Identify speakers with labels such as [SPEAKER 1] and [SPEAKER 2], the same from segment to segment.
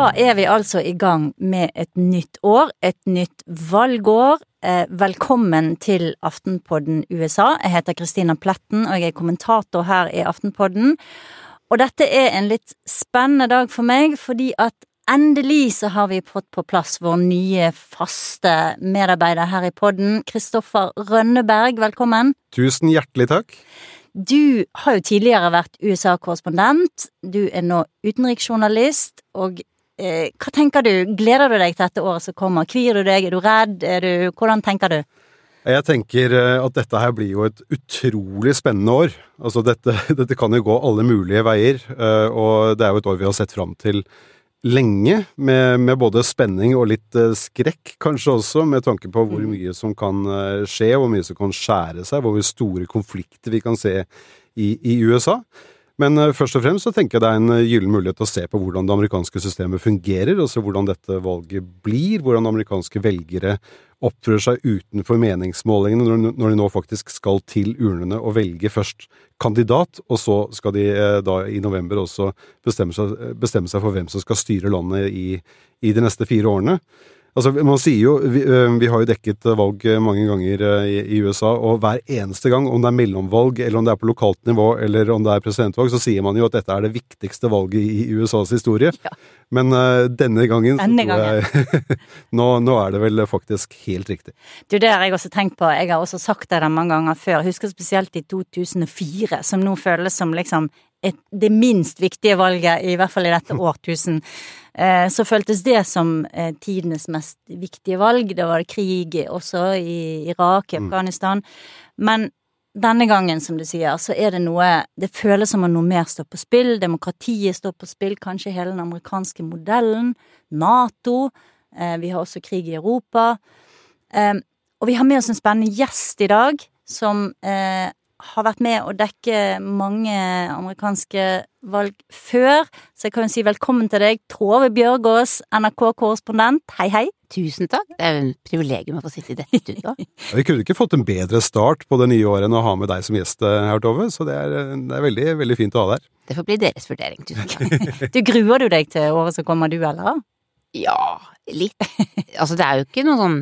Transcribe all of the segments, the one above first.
[SPEAKER 1] Da er vi altså i gang med et nytt år, et nytt valgår. Eh, velkommen til Aftenpodden USA. Jeg heter Kristina Pletten, og jeg er kommentator her i Aftenpodden. Og dette er en litt spennende dag for meg, fordi at endelig så har vi fått på plass vår nye faste medarbeider her i podden. Kristoffer Rønneberg, velkommen.
[SPEAKER 2] Tusen hjertelig takk.
[SPEAKER 1] Du har jo tidligere vært USA-korrespondent. Du er nå utenriksjournalist, og hva tenker du? Gleder du deg til dette året som kommer? Kvir du deg? Er du redd? Er du, hvordan tenker du?
[SPEAKER 2] Jeg tenker eh, at dette her blir jo et utrolig spennende år. Altså dette, dette kan jo gå alle mulige veier, eh, og det er jo et år vi har sett fram til lenge, med, med, både spenning og litt skrekk, kanskje også, med tanke på hvor mm. mye som kan skje, hvor mye som kan skjære seg, hvor store konflikter vi kan se i, i USA. Men uh, først og fremst så tenker jeg det er en gyllen mulighet til å se på hvordan det amerikanske systemet fungerer, og se hvordan dette valget blir, hvordan amerikanske velgere oppfører seg utenfor meningsmålingene når de nå faktisk skal til urnene og velge først kandidat, og så skal de eh, da i november også bestemme seg, bestemme seg for hvem som skal styre landet i, i de neste fire årene. Altså, man sier jo, vi, vi, har jo dekket valg mange ganger i, i, USA, og hver eneste gang, om det er mellomvalg, eller om det er på lokalt nivå, eller om det er presidentvalg, så sier man jo at dette er det viktigste valget i USAs historie. Ja. Men uh, denne gangen,
[SPEAKER 1] denne gangen.
[SPEAKER 2] Jeg, nå, nå, er det vel faktisk helt riktig.
[SPEAKER 1] Du, det har jeg også tenkt på. Jeg har også sagt det mange ganger før. Jeg husker spesielt i 2004, som nå føles som liksom et, det minst viktige valget, i hvert fall i dette årtusen. Eh, så føltes det som eh, tidenes mest viktige valg. Da var det krig også i Irak, i mm. Afghanistan. Men denne gangen, som du sier, så er det noe Det føles som om noe mer står på spill. Demokratiet står på spill, kanskje hele den amerikanske modellen. Nato. Eh, vi har også krig i Europa. Og vi har med oss en spennende gjest i dag, som har vært med å dekke mange amerikanske valg før, så jeg kan jo si velkommen til deg, Tove Bjørgaas, NRK-korrespondent. Hei, hei.
[SPEAKER 3] Tusen takk, det er jo en privilegium å få sitte i dette studioet.
[SPEAKER 2] vi kunne ikke fått en bedre start på det nye året enn å ha med deg som gjest eh, her, Tove, så det er, det er veldig, veldig fint å ha deg her.
[SPEAKER 3] Det får bli deres vurdering, tusen takk.
[SPEAKER 1] du gruer du deg til året som kommer, du, eller?
[SPEAKER 3] Ja, litt. Altså, det er jo ikke noe sånn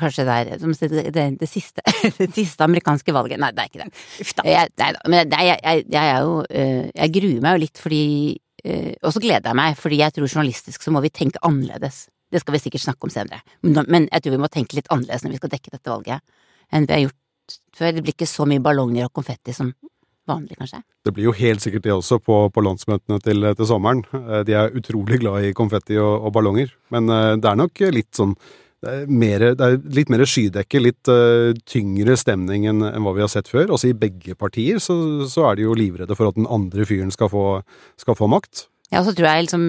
[SPEAKER 3] Kanskje det er det, det, det, siste, det siste amerikanske valget Nei, det er ikke det. Uff da. Jeg, nei, men det, jeg, jeg, jeg, er jo eh, Jeg gruer meg jo litt fordi eh, Og så gleder jeg meg, fordi jeg tror journalistisk så må vi tenke annerledes. Det skal vi sikkert snakke om senere. Men jeg tror vi må tenke litt annerledes når vi skal dekke dette valget, enn vi har gjort før. Det blir ikke så mye ballonger og konfetti som vanlig, kanskje?
[SPEAKER 2] Det blir jo helt sikkert det også på, på landsmøtene til, til, sommeren. Eh, de er utrolig glad i konfetti og, og ballonger, men eh, det er nok litt sånn er, mer, det er litt mer skydekke, litt uh, tyngre stemning enn, enn, hva vi har sett før. Også i begge partier så, så, er de jo livredde for at den andre fyren skal få, skal få makt.
[SPEAKER 3] Ja, og så tror jeg liksom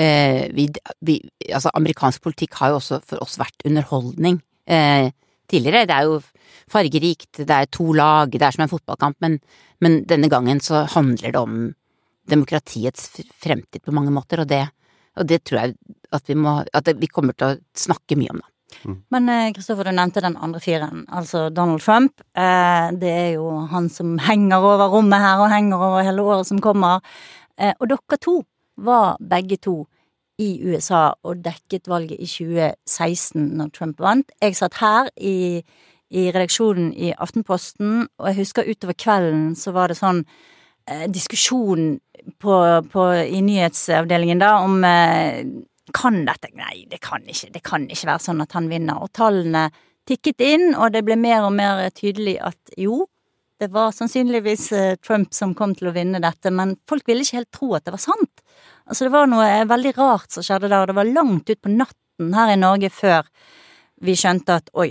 [SPEAKER 3] eh, vi, vi, Altså, amerikansk politikk har jo også for oss vært underholdning. Eh, tidligere. Det er jo fargerikt, det er to lag, det er som en fotballkamp, men, men denne gangen så handler det om demokratiets fremtid på mange måter, og det, og det tror jeg at vi må At vi kommer til å snakke mye om, da.
[SPEAKER 1] Mm. Men Kristoffer, eh, du nevnte den andre fyren, altså Donald Trump. Eh, det er jo han som henger over rommet her, og henger over hele året som kommer. Eh, og dere to var begge to i USA og dekket valget i 2016 når Trump vant. Jeg satt her i, i redaksjonen i Aftenposten, og jeg husker utover kvelden så var det sånn eh, diskusjon på, på, i nyhetsavdelingen da om eh, kan dette Nei, det kan, ikke, det kan ikke være sånn at han vinner. Og tallene tikket inn, og det ble mer og mer tydelig at jo, det var sannsynligvis eh, Trump som kom til å vinne dette, men folk ville ikke helt tro at det var sant. Altså, det var noe veldig rart som skjedde der, og det var langt utpå natten her i Norge før vi skjønte at oi,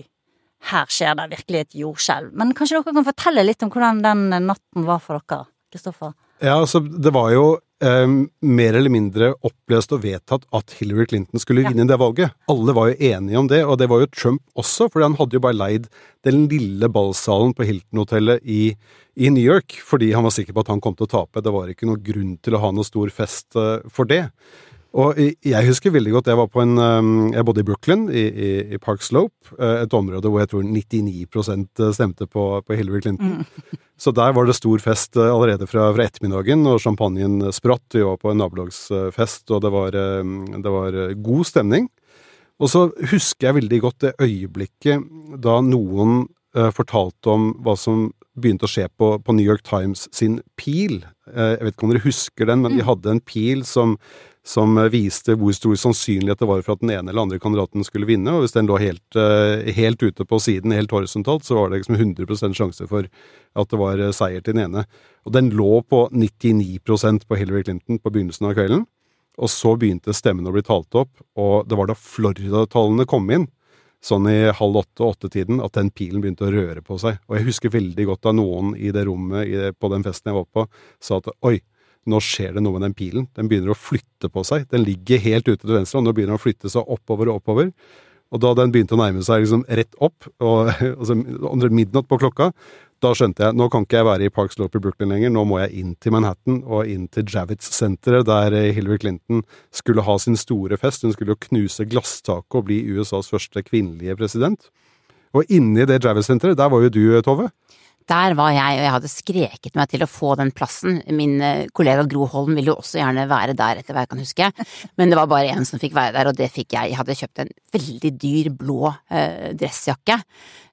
[SPEAKER 1] her skjer det virkelig et jordskjelv. Men kanskje dere kan fortelle litt om hvordan den natten var for dere, Kristoffer?
[SPEAKER 2] Ja, altså, det var jo eh, mer eller mindre oppløst og vedtatt at Hillary Clinton skulle vinne ja. det valget. Alle var jo enige om det, og det var jo Trump også, for han hadde jo bare leid den lille ballsalen på Hilton-hotellet i, i, New York fordi han var sikker på at han kom til å tape. Det var ikke noen grunn til å ha noe stor fest uh, for det. Og jeg husker veldig godt Jeg var på en um, Jeg bodde i Brooklyn, i, i, i Park Slope. eh, Et område hvor jeg tror 99% stemte på, på Hillary Clinton. Så der var det stor fest eh, allerede fra, fra ettermiddagen, og champagnen spratt. Vi var på en nabolagsfest, og det var, eh, det var eh, god stemning. Og så husker jeg veldig godt det øyeblikket da noen eh, fortalte om hva som begynte å skje på, på New York Times sin pil. Eh, jeg vet ikke om dere husker den, men de hadde en pil som, som viste hvor stor sannsynlighet det var for at den ene eller andre kandidaten skulle vinne. Og hvis den lå helt, eh, helt ute på siden, helt horisontalt, så var det liksom 100% sjanse for at det var eh, seier til den ene. Og den lå på 99% på Hillary Clinton på begynnelsen av kvelden. Og så begynte stemmene å bli talt opp, og det var da Florida-tallene kom inn, sånn i halv åtte-åtte-tiden, at den pilen begynte å røre på seg. Og jeg husker veldig godt da noen i det rommet på den festen jeg var på, sa at oi, nå skjer det noe med den pilen. Den begynner å flytte på seg. Den ligger helt ute til venstre, og nå begynner den å flytte seg oppover og oppover. Og da den begynte å nærme seg liksom rett opp, og, altså midnatt på klokka, da skjønte jeg nå kan ikke jeg være i Park Slope i Brooklyn lenger, nå må jeg inn til Manhattan og inn til Javits-senteret, der Hillary Clinton skulle ha sin store fest. Hun skulle jo knuse glasstaket og bli USAs første kvinnelige president. Og inni det Javits-senteret, der var jo du, Tove.
[SPEAKER 3] Der var jeg, og jeg hadde skreket meg til å få den plassen. Min eh, kollega Gro Holm ville jo også gjerne være der, etter hva jeg kan huske, men det var bare én som fikk være der, og det fikk jeg. Jeg hadde kjøpt en veldig dyr blå eh, dressjakke,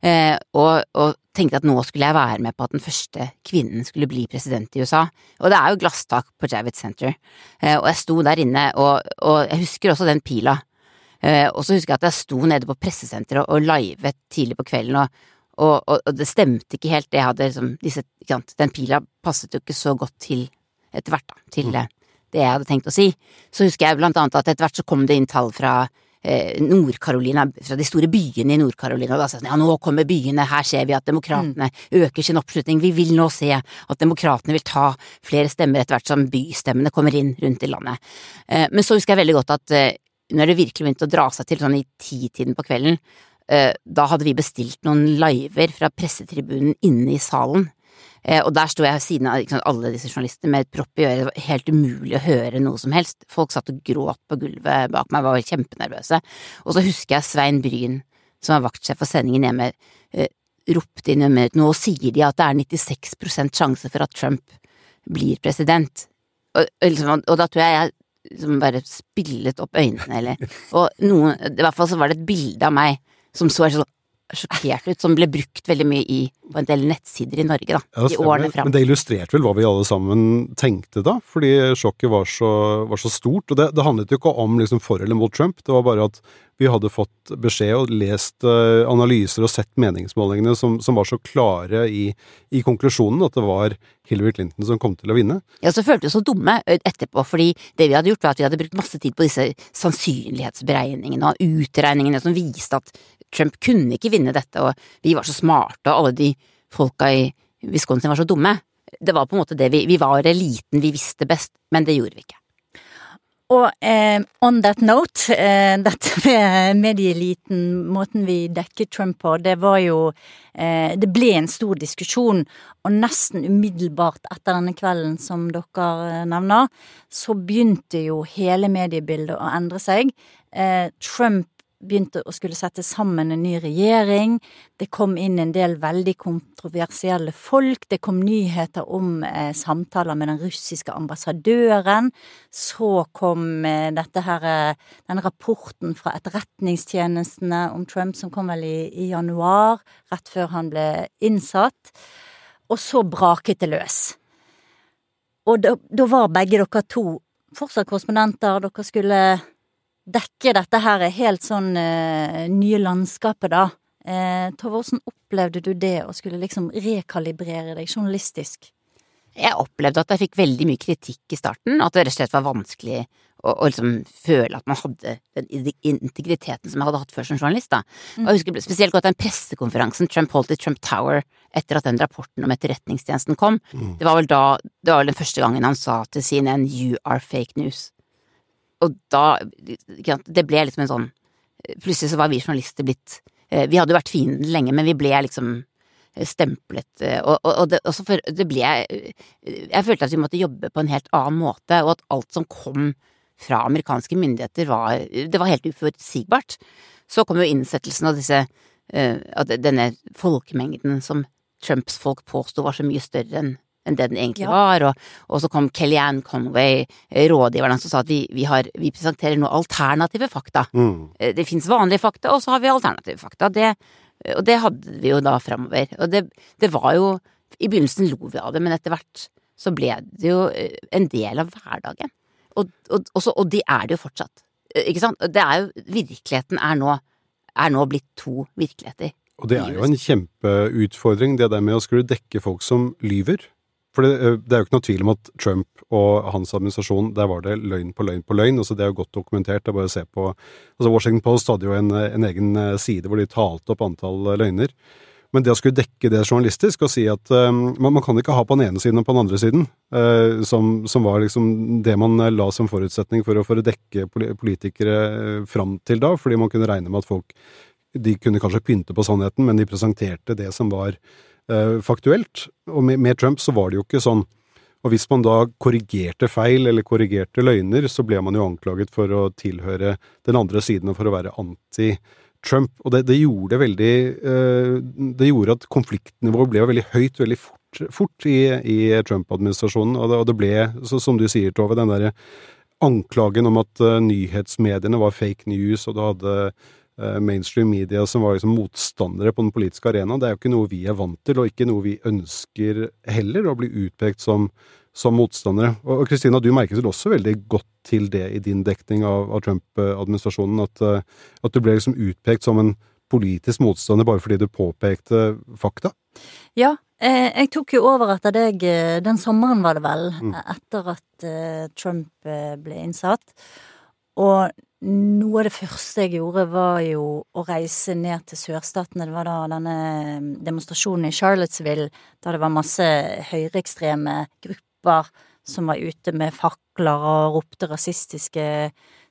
[SPEAKER 3] eh, og, og, tenkte at nå skulle jeg være med på at den første kvinnen skulle bli president i USA. Og det er jo glasstak på Javits Center, eh, og jeg sto der inne, og, og jeg husker også den pila. Eh, og så husker jeg at jeg sto nede på pressesenteret og, og livet tidlig på kvelden, og og, og, og, det stemte ikke helt, det jeg hadde liksom disse, Den pila passet jo ikke så godt til etter hvert, da, til mm. det jeg hadde tenkt å si. Så husker jeg blant annet at etter hvert så kom det inn tall fra eh, Nord-Carolina, fra de store byene i Nord-Carolina, og da sa jeg sånn ja, nå kommer byene, her ser vi at demokratene mm. øker sin oppslutning, vi vil nå se at demokratene vil ta flere stemmer etter hvert som bystemmene kommer inn rundt i landet. Eh, men så husker jeg veldig godt at eh, når det virkelig begynte å dra seg til sånn i titiden på kvelden, Eh, da hadde vi bestilt noen liver fra pressetribunen inne i salen. Eh, og der sto jeg ved siden av sant, alle disse journalistene med et propp i øret, det var helt umulig å høre noe som helst. Folk satt og gråt på gulvet bak meg, var kjempenervøse. Og så husker jeg Svein Bryn, som var vaktsjef for sendingen hjemme, eh, ropte inn under nå sier de at det er 96% sjanse for at Trump blir president. Og, liksom, og da tror jeg jeg liksom bare spillet opp øynene, eller Og noen, i hvert fall så var det et bilde av meg som så sånn sjokkert ut, som ble brukt veldig mye i, på en del nettsider i Norge, da, ja, i årene fram.
[SPEAKER 2] Men det illustrerte vel hva vi alle sammen tenkte da, fordi sjokket var så, var så stort. Og det, det, handlet jo ikke om liksom for eller mot Trump, det var bare at vi hadde fått beskjed og lest uh, analyser og sett meningsmålingene som, som var så klare i, i, konklusjonen at det var Hillary Clinton som kom til å vinne.
[SPEAKER 3] Ja, så følte vi oss så dumme etterpå, fordi det vi hadde gjort var at vi hadde brukt masse tid på disse sannsynlighetsberegningene og utregningene som viste at Trump kunne ikke vinne dette, og vi var så smarte, og alle de folka i Wisconsin var så dumme. Det var på en måte det vi, vi var eliten, vi visste best, men det gjorde vi ikke.
[SPEAKER 1] Og eh, on that note, eh, dette med medieeliten, måten vi dekket Trump på, det var jo eh, Det ble en stor diskusjon, og nesten umiddelbart etter denne kvelden som dere eh, nevner, så begynte jo hele mediebildet å endre seg. Eh, Trump begynte å skulle sette sammen en ny regjering. Det kom inn en del veldig kontroversielle folk. Det kom nyheter om eh, samtaler med den russiske ambassadøren. Så kom eh, dette her, eh, den rapporten fra etterretningstjenestene om Trump som kom vel i, i januar, rett før han ble innsatt. Og så braket det løs. Og da, da var begge dere to fortsatt korrespondenter. Dere skulle dekke dette her helt sånn uh, nye landskapet, da. Uh, Tove, hvordan opplevde du det å skulle liksom rekalibrere deg journalistisk?
[SPEAKER 3] Jeg opplevde at jeg fikk veldig mye kritikk i starten, at det rett og slett var vanskelig å, å liksom føle at man hadde den integriteten som jeg hadde hatt før som journalist. da. Mm. Og jeg husker spesielt godt den pressekonferansen Trump holdt i Trump Tower etter at den rapporten om etterretningstjenesten kom. Mm. Det var vel da, det var vel den første gangen han sa til CNN 'you are fake news' og da Det ble liksom en sånn Plutselig så var vi journalister blitt eh, Vi hadde jo vært fienden lenge, men vi ble liksom eh, stemplet, eh, og, og, og det, også for, det ble Jeg følte at vi måtte jobbe på en helt annen måte, og at alt som kom fra amerikanske myndigheter var Det var helt uforutsigbart. Så kom jo innsettelsen av disse Av denne folkemengden som Trumps folk påsto var så mye større enn enn det den egentlig ja. var, og, og, så kom Kellyanne Conway, eh, rådgiveren som sa at vi, vi, har, vi presenterer nå alternative fakta. Mm. Eh, det fins vanlige fakta, og så har vi alternative fakta. Det, og det hadde vi jo da framover. Og det, det, var jo I begynnelsen lo vi av det, men etter hvert så ble det jo en del av hverdagen. Og, og, og, og de er det jo fortsatt. Ikke sant? Det er jo Virkeligheten er nå, er nå blitt to virkeligheter.
[SPEAKER 2] Og det er jo en kjempeutfordring, det der med å skulle dekke folk som lyver. For det, det, er jo ikke noe tvil om at Trump og hans administrasjon, der var det løgn på løgn på løgn. altså Det er jo godt dokumentert. det er bare å se på, altså Washington Post hadde jo en, en egen eh, side hvor de talte opp antall eh, løgner. Men det å skulle dekke det journalistisk og si at um, man, man, kan ikke ha på den ene siden og på den andre siden, uh, som, som, var liksom det man la som forutsetning for å, for å dekke politikere fram til da, fordi man kunne regne med at folk de kunne kanskje pynte på sannheten, men de presenterte det som var faktuelt. Og med, med, Trump så var det jo ikke sånn. Og hvis man da korrigerte feil eller korrigerte løgner, så ble man jo anklaget for å tilhøre den andre siden og for å være anti-Trump. Og det, det gjorde veldig uh, Det gjorde at konfliktnivået ble veldig høyt veldig fort, fort i, i Trump-administrasjonen, og, og, det ble, som du sier, Tove, den derre anklagen om at uh, nyhetsmediene var fake news, og du hadde mainstream media som var liksom motstandere på den politiske arenaen. Det er jo ikke noe vi er vant til, og ikke noe vi ønsker heller, å bli utpekt som som motstandere. Og Kristina, du merket vel også veldig godt til det i din dekning av, av Trump-administrasjonen, at, eh, at, du ble liksom utpekt som en politisk motstander bare fordi du påpekte fakta?
[SPEAKER 1] Ja, eh, jeg tok jo over etter deg eh, den sommeren, var det vel, mm. etter at Trump ble innsatt. Og noe av det første jeg gjorde, var jo å reise ned til sørstatene. Det var da denne demonstrasjonen i Charlottesville, da det var masse høyreekstreme grupper som var ute med fakler og ropte rasistiske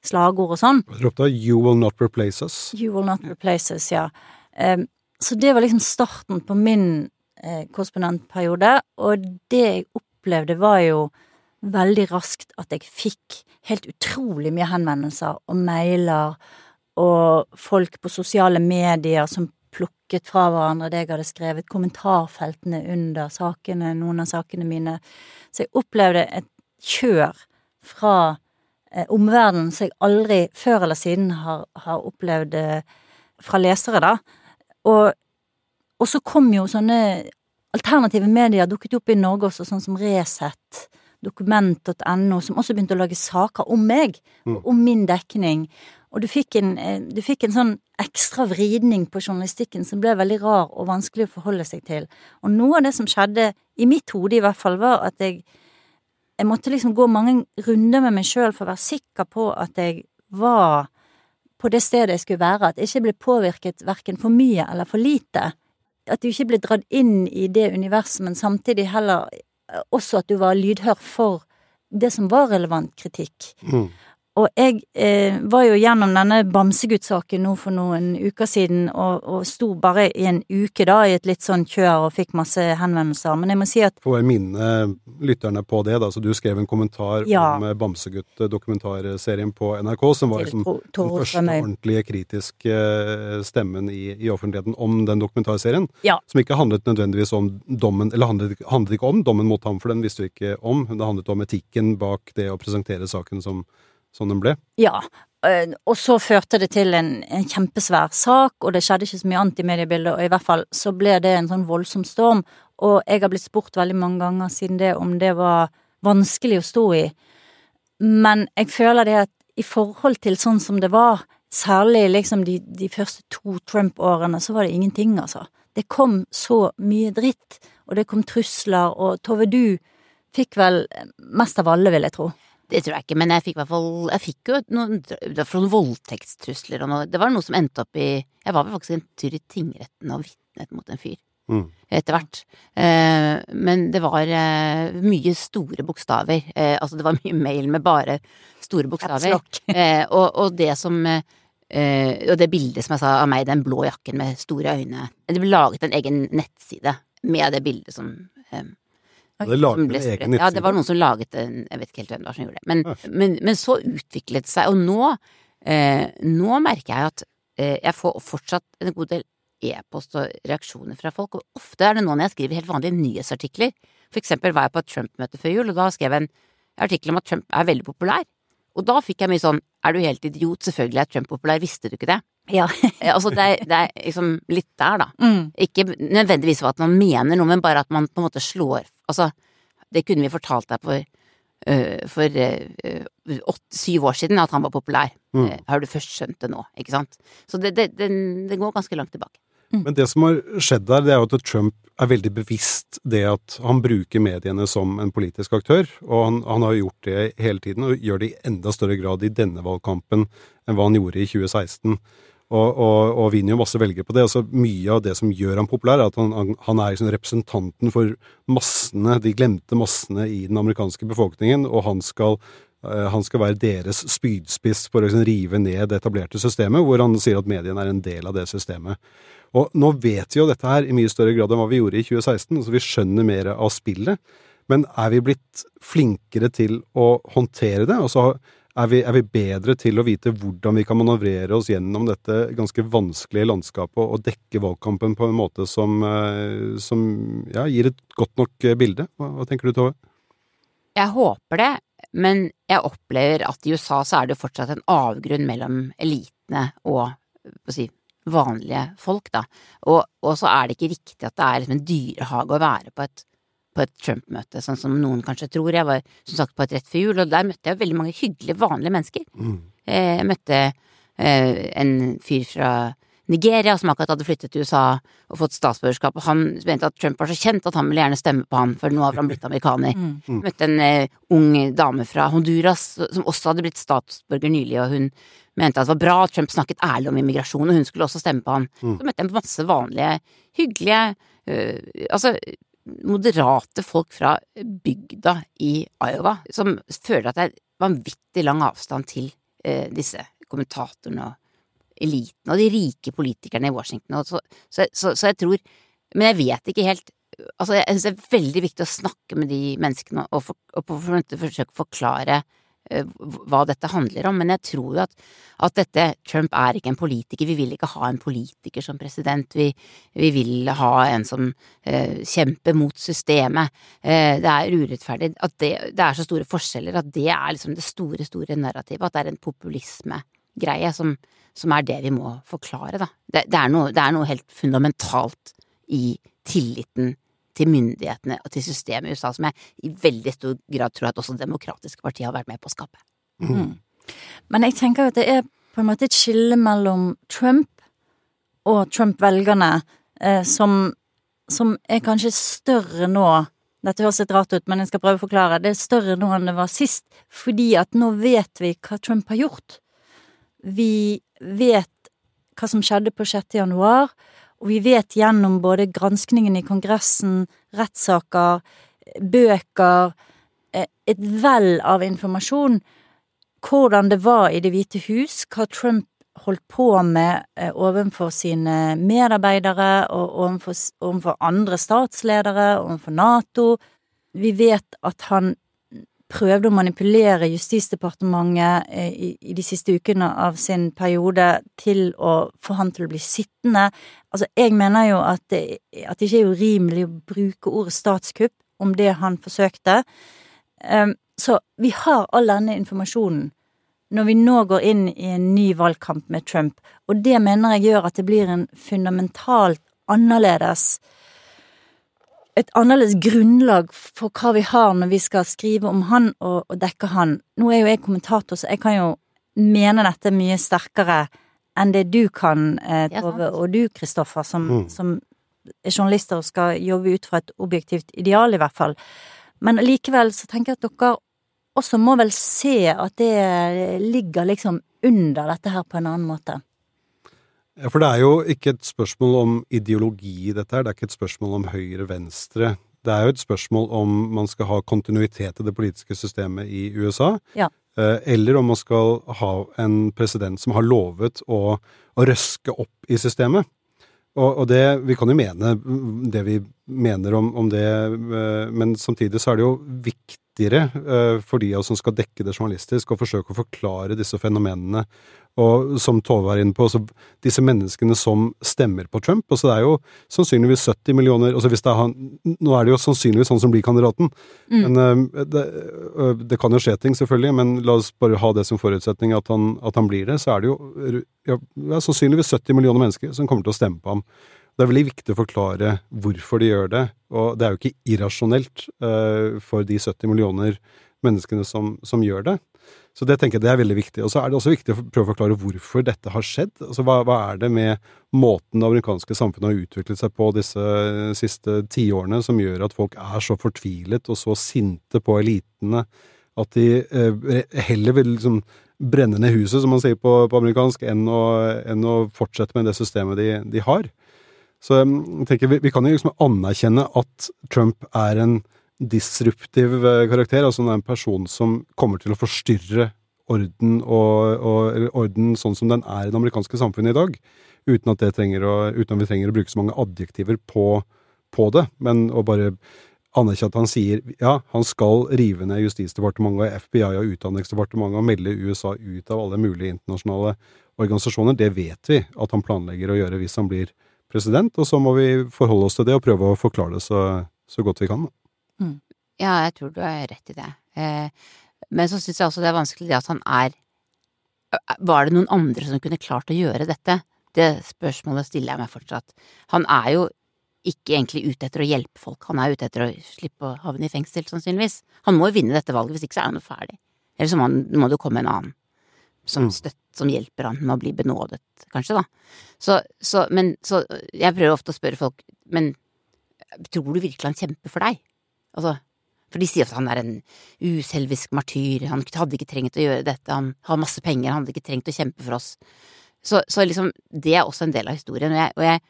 [SPEAKER 1] slagord og sånn.
[SPEAKER 2] Ropte 'You will not replace us'.
[SPEAKER 1] You will not replace us, ja. Um, så det var liksom starten på min eh, korrespondentperiode, og det jeg opplevde var jo veldig raskt at jeg fikk helt utrolig mye henvendelser og mailer og folk på sosiale medier som plukket fra hverandre det jeg hadde skrevet, kommentarfeltene under sakene, noen av sakene mine. Så jeg opplevde et kjør fra eh, omverdenen som jeg aldri før eller siden har, har opplevd eh, fra lesere, da. Og, og, så kom jo sånne alternative medier dukket opp i Norge også, sånn som Resett, dokument.no, som også begynte å lage saker om meg, mm. om min dekning. Og du fikk, en, eh, du fikk en sånn ekstra vridning på journalistikken som ble veldig rar og vanskelig å forholde seg til. Og noe av det som skjedde, i mitt hode i hvert fall, var at jeg jeg måtte liksom gå mange runder med meg sjøl for å være sikker på at jeg var på det stedet jeg skulle være, at jeg ikke ble påvirket verken for mye eller for lite. At du ikke ble dratt inn i det universet, men samtidig heller også at du var lydhør for det som var relevant kritikk. Mm. Og jeg eh, var jo gjennom denne Bamsegutt-saken nå for noen uker siden, og, og, sto bare i en uke da i et litt sånn kjør og fikk masse henvendelser, men jeg må si at
[SPEAKER 2] Får jeg minne lytterne på det, da. Så du skrev en kommentar ja. om Bamsegutt-dokumentarserien på NRK, som var liksom den første ordentlige kritiske eh, stemmen i, i, offentligheten om den dokumentarserien. Ja. Som ikke handlet nødvendigvis om dommen, eller handlet, handlet ikke om dommen mot ham, for den visste vi ikke om. Det handlet om etikken bak det å presentere saken som som den ble?
[SPEAKER 1] Ja, eh, og så førte det til en, en, kjempesvær sak, og det skjedde ikke så mye annet i mediebildet, og i hvert fall så ble det en sånn voldsom storm, og jeg har blitt spurt veldig mange ganger siden det om det var vanskelig å stå i, men jeg føler det at i forhold til sånn som det var, særlig liksom de, de første to Trump-årene, så var det ingenting, altså. Det kom så mye dritt, og det kom trusler, og Tove, du fikk vel mest av alle, vil jeg tro.
[SPEAKER 3] Det tror jeg ikke, men jeg fikk i hvert fall Jeg fikk jo noen, noen voldtektstrusler og noe Det var noe som endte opp i Jeg var vel faktisk en tur i tingretten og vitnet mot en fyr. Mm. Etter hvert. Eh, men det var eh, mye store bokstaver. Eh, altså det var mye mail med bare store bokstaver. Eh, og, og, det som eh, Og det bildet som jeg sa av meg, den blå jakken med store øyne Det ble laget en egen nettside med det bildet som eh,
[SPEAKER 2] Det laget en
[SPEAKER 3] ble
[SPEAKER 2] egen.
[SPEAKER 3] Ja, det var noen som laget en Jeg vet ikke helt hvem det var som gjorde det. Men, men, men så utviklet det seg, og nå, eh, nå merker jeg at eh, jeg får fortsatt en god del e-post og reaksjoner fra folk, og ofte er det nå når jeg skriver helt vanlige nyhetsartikler. For eksempel var jeg på et Trump-møte før jul, og da skrev jeg en artikkel om at Trump er veldig populær. Og da fikk jeg mye sånn er du helt idiot, selvfølgelig er Trump populær, visste du ikke det?
[SPEAKER 1] Ja.
[SPEAKER 3] Altså det er, det er liksom litt der, da.
[SPEAKER 1] Mm.
[SPEAKER 3] Ikke nødvendigvis at man mener noe, men bare at man på en måte slår Altså, det kunne vi fortalt deg for, uh, for uh, åtte, syv år siden, at han var populær.
[SPEAKER 2] Mm.
[SPEAKER 3] Eh, har du først skjønt det nå, ikke sant? Så det, det, det, det går ganske langt tilbake.
[SPEAKER 2] Men det som har skjedd der, det er jo at Trump er veldig bevisst det at han bruker mediene som en politisk aktør, og han, han har gjort det hele tiden, og gjør det i enda større grad i denne valgkampen enn hva han gjorde i 2016. Og, og, og vinner jo masse velgere på det. Altså, mye av det som gjør ham populær, er at han, han, er liksom representanten for massene, de glemte massene i den amerikanske befolkningen, og han skal eh, han skal være deres spydspiss for å liksom rive ned det etablerte systemet, hvor han sier at mediene er en del av det systemet. Og nå vet vi jo dette her i mye større grad enn hva vi gjorde i 2016, så vi skjønner mer av spillet. Men er vi blitt flinkere til å håndtere det? Altså, er vi, er vi bedre til å vite hvordan vi kan manøvrere oss gjennom dette ganske vanskelige landskapet og dekke valgkampen på en måte som, eh, som ja, gir et godt nok eh, bilde? Hva, hva tenker du, Tove?
[SPEAKER 3] Jeg håper det, men jeg opplever at i USA så er det jo fortsatt en avgrunn mellom elitene og si, vanlige folk, da. Og, og så er det ikke riktig at det er liksom en dyrehage å være på et, på et Trump-møte, sånn som noen kanskje tror. Jeg var som sagt på et rett før jul, og der møtte jeg veldig mange hyggelige, vanlige mennesker. Mm. Jeg møtte eh, en fyr fra Nigeria som akkurat hadde flyttet til USA og fått statsborgerskap, og han mente at Trump var så kjent at han ville gjerne stemme på han, for nå har han blitt amerikaner.
[SPEAKER 1] Mm.
[SPEAKER 3] Møtte en eh, ung dame fra Honduras som også hadde blitt statsborger nylig, og hun mente at det var bra at Trump snakket ærlig om immigrasjon, og hun skulle også stemme på han. Så møtte jeg masse vanlige, hyggelige, uh, altså moderate folk fra bygda i Iowa, som føler at det er vanvittig lang avstand til eh, disse kommentatorene og eliten og de rike politikerne i Washington. Så, så, så, så jeg tror Men jeg vet ikke helt Altså, jeg synes det er veldig viktig å snakke med de menneskene og, for, og forsøke å forklare hva dette handler om, men jeg tror jo at, at dette Trump er ikke en politiker. Vi vil ikke ha en politiker som president. Vi, vi vil ha en som eh, kjemper mot systemet. Eh, det er urettferdig. At det, det er så store forskjeller at det er liksom det store, store narrativet. At det er en populismegreie som, som er det vi må forklare, da. Det, det, er noe, det er noe helt fundamentalt i tilliten til myndighetene og til systemet i USA som jeg i veldig stor grad tror at også demokratiske partier har vært med på å skape.
[SPEAKER 1] Mm. Men jeg tenker jo at det er på en måte et skille mellom Trump og Trump-velgerne eh, som, som er kanskje større nå dette høres litt rart ut, men jeg skal prøve å forklare. Det er større nå enn det var sist, fordi at nå vet vi hva Trump har gjort. Vi vet hva som skjedde på 6. januar, og vi vet gjennom både granskningen i Kongressen, rettssaker, bøker, eh, et vell av informasjon, hvordan det var i Det hvite hus, hva Trump holdt på med eh, overfor sine medarbeidere og overfor, overfor andre statsledere, overfor Nato. Vi vet at han prøvde å manipulere Justisdepartementet eh, i, i de siste ukene av sin periode til å få han til å bli sittende. Altså, jeg mener jo at det, at det ikke er urimelig å bruke ordet statskupp om det han forsøkte. Um, så vi har all denne informasjonen når vi nå går inn i en ny valgkamp med Trump, og det mener jeg gjør at det blir en fundamentalt annerledes et annerledes grunnlag for hva vi har når vi skal skrive om han og, og dekke han. Nå er jo jeg kommentator, så jeg kan jo mene dette mye sterkere enn det du kan, eh,
[SPEAKER 3] Ja.
[SPEAKER 1] Tove, og du, Kristoffer, som,
[SPEAKER 2] Mm.
[SPEAKER 1] som er journalister og skal jobbe ut fra et objektivt ideal, i hvert fall. Men likevel så tenker jeg at dere også må vel se at det ligger liksom under dette her på en annen måte.
[SPEAKER 2] Ja, For det er jo ikke et spørsmål om ideologi i dette her, det er ikke et spørsmål om høyre-venstre. Det er jo et spørsmål om man skal ha kontinuitet i det politiske systemet i USA,
[SPEAKER 1] Ja.
[SPEAKER 2] eh, eller om man skal ha en president som har lovet å, å røske opp i systemet. Og, og det, vi kan jo mene det vi mener om, om det, men samtidig så er det jo viktigere for de av oss som skal dekke det journalistisk, å forsøke å forklare disse fenomenene og som Tove var inne på, disse menneskene som stemmer på Trump. altså Det er jo sannsynligvis 70 millioner altså hvis det er han, Nå er det jo sannsynligvis han som blir kandidaten. Mm. Men uh, det, uh, det, kan jo skje ting, selvfølgelig, men la oss bare ha det som forutsetning at han, at han blir det. Så er det jo ja, sannsynligvis 70 millioner mennesker som kommer til å stemme på ham. Det er veldig viktig å forklare hvorfor de gjør det, og det er jo ikke irrasjonelt uh, for de 70 millioner menneskene som, som gjør det. Så det tenker jeg det er veldig viktig. Og så er det også viktig å prøve å forklare hvorfor dette har skjedd. Altså hva, hva er det med måten det amerikanske samfunnet har utviklet seg på disse siste tiårene som gjør at folk er så fortvilet og så sinte på elitene at de eh, heller vil liksom brenne ned huset, som man sier på, på amerikansk, enn å, enn å, fortsette med det systemet de, de har. Så jeg tenker vi, vi kan jo liksom anerkjenne at Trump er en disruptiv eh, karakter, altså en person som kommer til å forstyrre orden, og, og, orden sånn som den er i det amerikanske samfunnet i dag, uten at, å, uten at vi trenger å bruke så mange adjektiver på, på, det, men å bare anerkjenne at han sier ja, han skal rive ned Justisdepartementet og FBI og Utdanningsdepartementet og melde USA ut av alle mulige internasjonale organisasjoner. Det vet vi at han planlegger å gjøre hvis han blir president, og så må vi forholde oss til det og prøve å forklare det så, så godt vi kan.
[SPEAKER 3] Mm. Ja, jeg tror du har rett i det. Eh, men så syns jeg også det er vanskelig det at han er Var det noen andre som kunne klart å gjøre dette? Det spørsmålet stiller jeg meg fortsatt. Han er jo ikke egentlig ute etter å hjelpe folk, han er ute etter å slippe å havne i fengsel, sannsynligvis. Han må jo vinne dette valget, hvis ikke så er han jo ferdig. Eller så må, det jo komme en annen som, mm. støtt, som hjelper han med å bli benådet, kanskje, da. Så, så, men, så jeg prøver ofte å spørre folk, men tror du virkelig han kjemper for deg? Altså, for de sier at han er en uselvisk martyr, han hadde ikke trengt å gjøre dette, han har masse penger, han hadde ikke trengt å kjempe for oss. Så, så liksom, det er også en del av historien, og jeg, og jeg,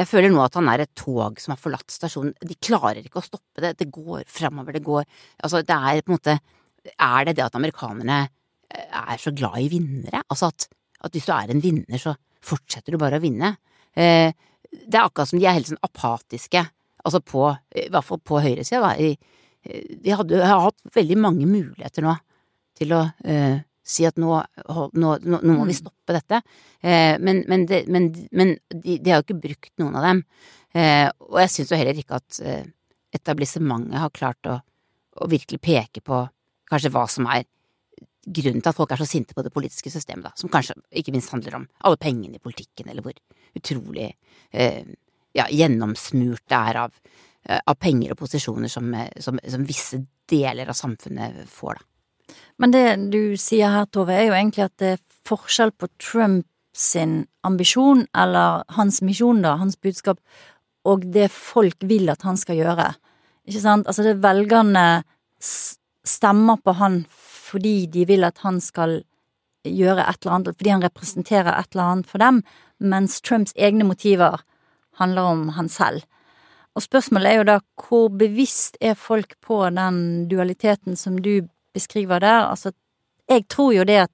[SPEAKER 3] jeg føler nå at han er et tog som har forlatt stasjonen. De klarer ikke å stoppe det. Det går framover, det går Altså, det er på en måte Er det det at amerikanerne eh, er så glad i vinnere? Altså at, at hvis du er en vinner, så fortsetter du bare å vinne. Eh, det er akkurat som de er helt sånn apatiske altså på, i hvert fall på høyresida, da. De hadde, har hatt veldig mange muligheter nå til å eh, si at nå, nå, nå, nå, må vi mm. stoppe dette. Eh, men, men, de, men, men de, de, har jo ikke brukt noen av dem. Eh, og jeg syns jo heller ikke at etablissementet har klart å, å, virkelig peke på kanskje hva som er grunnen til at folk er så sinte på det politiske systemet, da. Som kanskje ikke minst handler om alle pengene i politikken, eller hvor utrolig ja, gjennomsmurt det er av, eh, av, penger og posisjoner som, eh, som, som, visse deler av samfunnet får, da.
[SPEAKER 1] Men det du sier her, Tove, er jo egentlig at det er forskjell på Trump sin ambisjon, eller hans misjon, da, hans budskap, og det folk vil at han skal gjøre. Ikke sant? Altså, det velgerne stemmer på han fordi de vil at han skal gjøre et eller annet, fordi han representerer et eller annet for dem, mens Trumps egne motiver handler om han selv. Og spørsmålet er jo da hvor bevisst er folk på den dualiteten som du beskriver der? Altså, jeg tror jo det at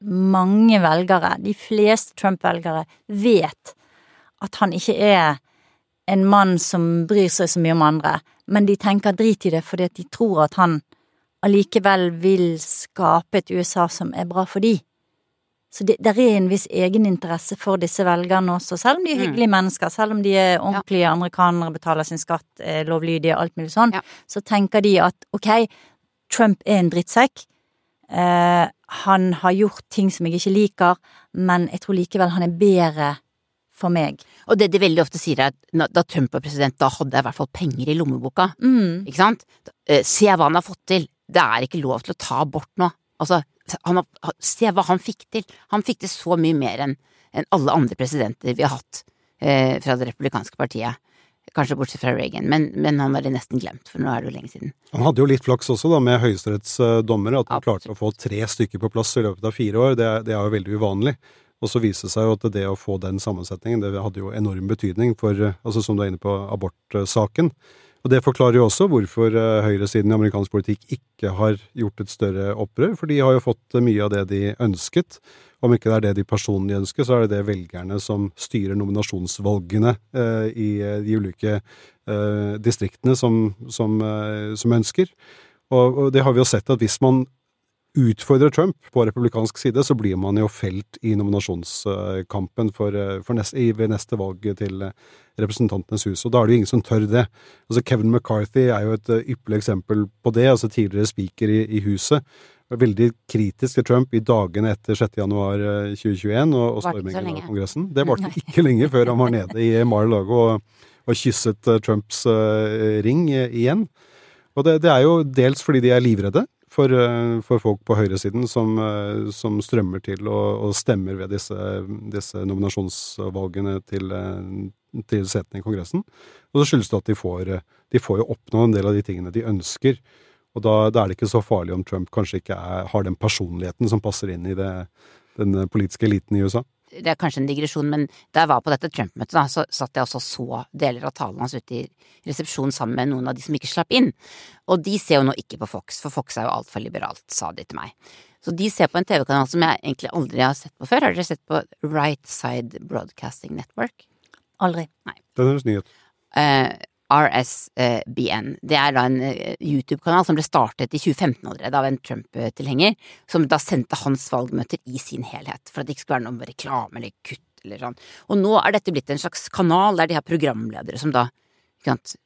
[SPEAKER 1] mange velgere, de fleste Trump-velgere, vet at han ikke er en mann som bryr seg så mye om andre, men de tenker drit i det fordi at de tror at han allikevel vil skape et USA som er bra for de. Så det der er en viss egeninteresse for disse velgerne også, selv om de er mm. hyggelige mm. mennesker, selv om de er ordentlige ja. amerikanere, betaler sin skatt, er lovlydige, alt mulig sånn, ja. så tenker de at ok, Trump er en drittsekk, eh, han har gjort ting som jeg ikke liker, men jeg tror likevel han er bedre for meg.
[SPEAKER 3] Og det de veldig ofte sier er at da Trump var president, da hadde jeg i hvert fall penger i lommeboka, mm. ikke sant? Eh, se hva han har fått til, det er ikke lov til å ta abort nå. Altså, han, se hva han fikk til. Han fikk til så mye mer enn en alle andre presidenter vi har hatt eh, fra det republikanske partiet. Kanskje bortsett fra Reagan, men, men, han er det nesten glemt, for nå er det jo lenge siden.
[SPEAKER 2] Han hadde jo litt flaks også, da, med høyesterettsdommere, at han Absolutt. klarte å få tre stykker på plass i løpet av fire år. Det, det er jo veldig uvanlig. Og så viste det seg jo at det å få den sammensetningen, det hadde jo enorm betydning for, altså som du er inne på, abortsaken. Og Det forklarer jo også hvorfor eh, høyresiden i amerikansk politikk ikke har gjort et større opprør, for de har jo fått mye av det de ønsket. Om ikke det er det de personlig ønsker, så er det det velgerne som styrer nominasjonsvalgene eh, i eh, de ulike eh, distriktene som, som, eh, som ønsker. Og, og det har vi jo sett at hvis man utfordrer Trump på republikansk side, så blir man jo felt i nominasjonskampen for, eh, for neste, ved neste valg til eh, Representantenes hus. Og da er det jo ingen som tør det. Altså Kevin McCarthy er jo et eh, ypperlig eksempel på det, altså tidligere speaker i, i huset. Veldig kritisk til Trump i dagene etter 6. januar 2021 og, og stormingen av Kongressen. Det varte ikke lenge før han var nede i Mar-a-Lago og, og, kysset Trumps ring igjen. Og det, det, er jo dels fordi de er livredde for, eh, for folk på høyresiden som, eh, som strømmer til og, og, stemmer ved disse, disse nominasjonsvalgene til, eh, til setene i Kongressen. Og så skyldes det at de får, de får jo oppnå en del av de tingene de ønsker. Og da, da, er det ikke så farlig om Trump kanskje ikke er, har den personligheten som passer inn i det, den politiske eliten i USA
[SPEAKER 3] det er kanskje en digresjon, men da jeg var på dette Trump-møtet, da, så satt jeg også og så deler av talen hans ute i resepsjonen sammen med noen av de som ikke slapp inn. Og de ser jo nå ikke på Fox, for Fox er jo altfor liberalt, sa de til meg. Så de ser på en TV-kanal som jeg egentlig aldri har sett på før. Har dere sett på Right Side Broadcasting Network?
[SPEAKER 1] Aldri.
[SPEAKER 3] Nei.
[SPEAKER 2] Den høres ny ut.
[SPEAKER 3] Uh, RSBN. Det er da en eh, YouTube-kanal som ble startet i 2015 allerede av en Trump-tilhenger, som da sendte hans valgmøter i sin helhet, for at det ikke skulle være noe reklame eller kutt eller sånn. Og nå er dette blitt en slags kanal der de har programledere som da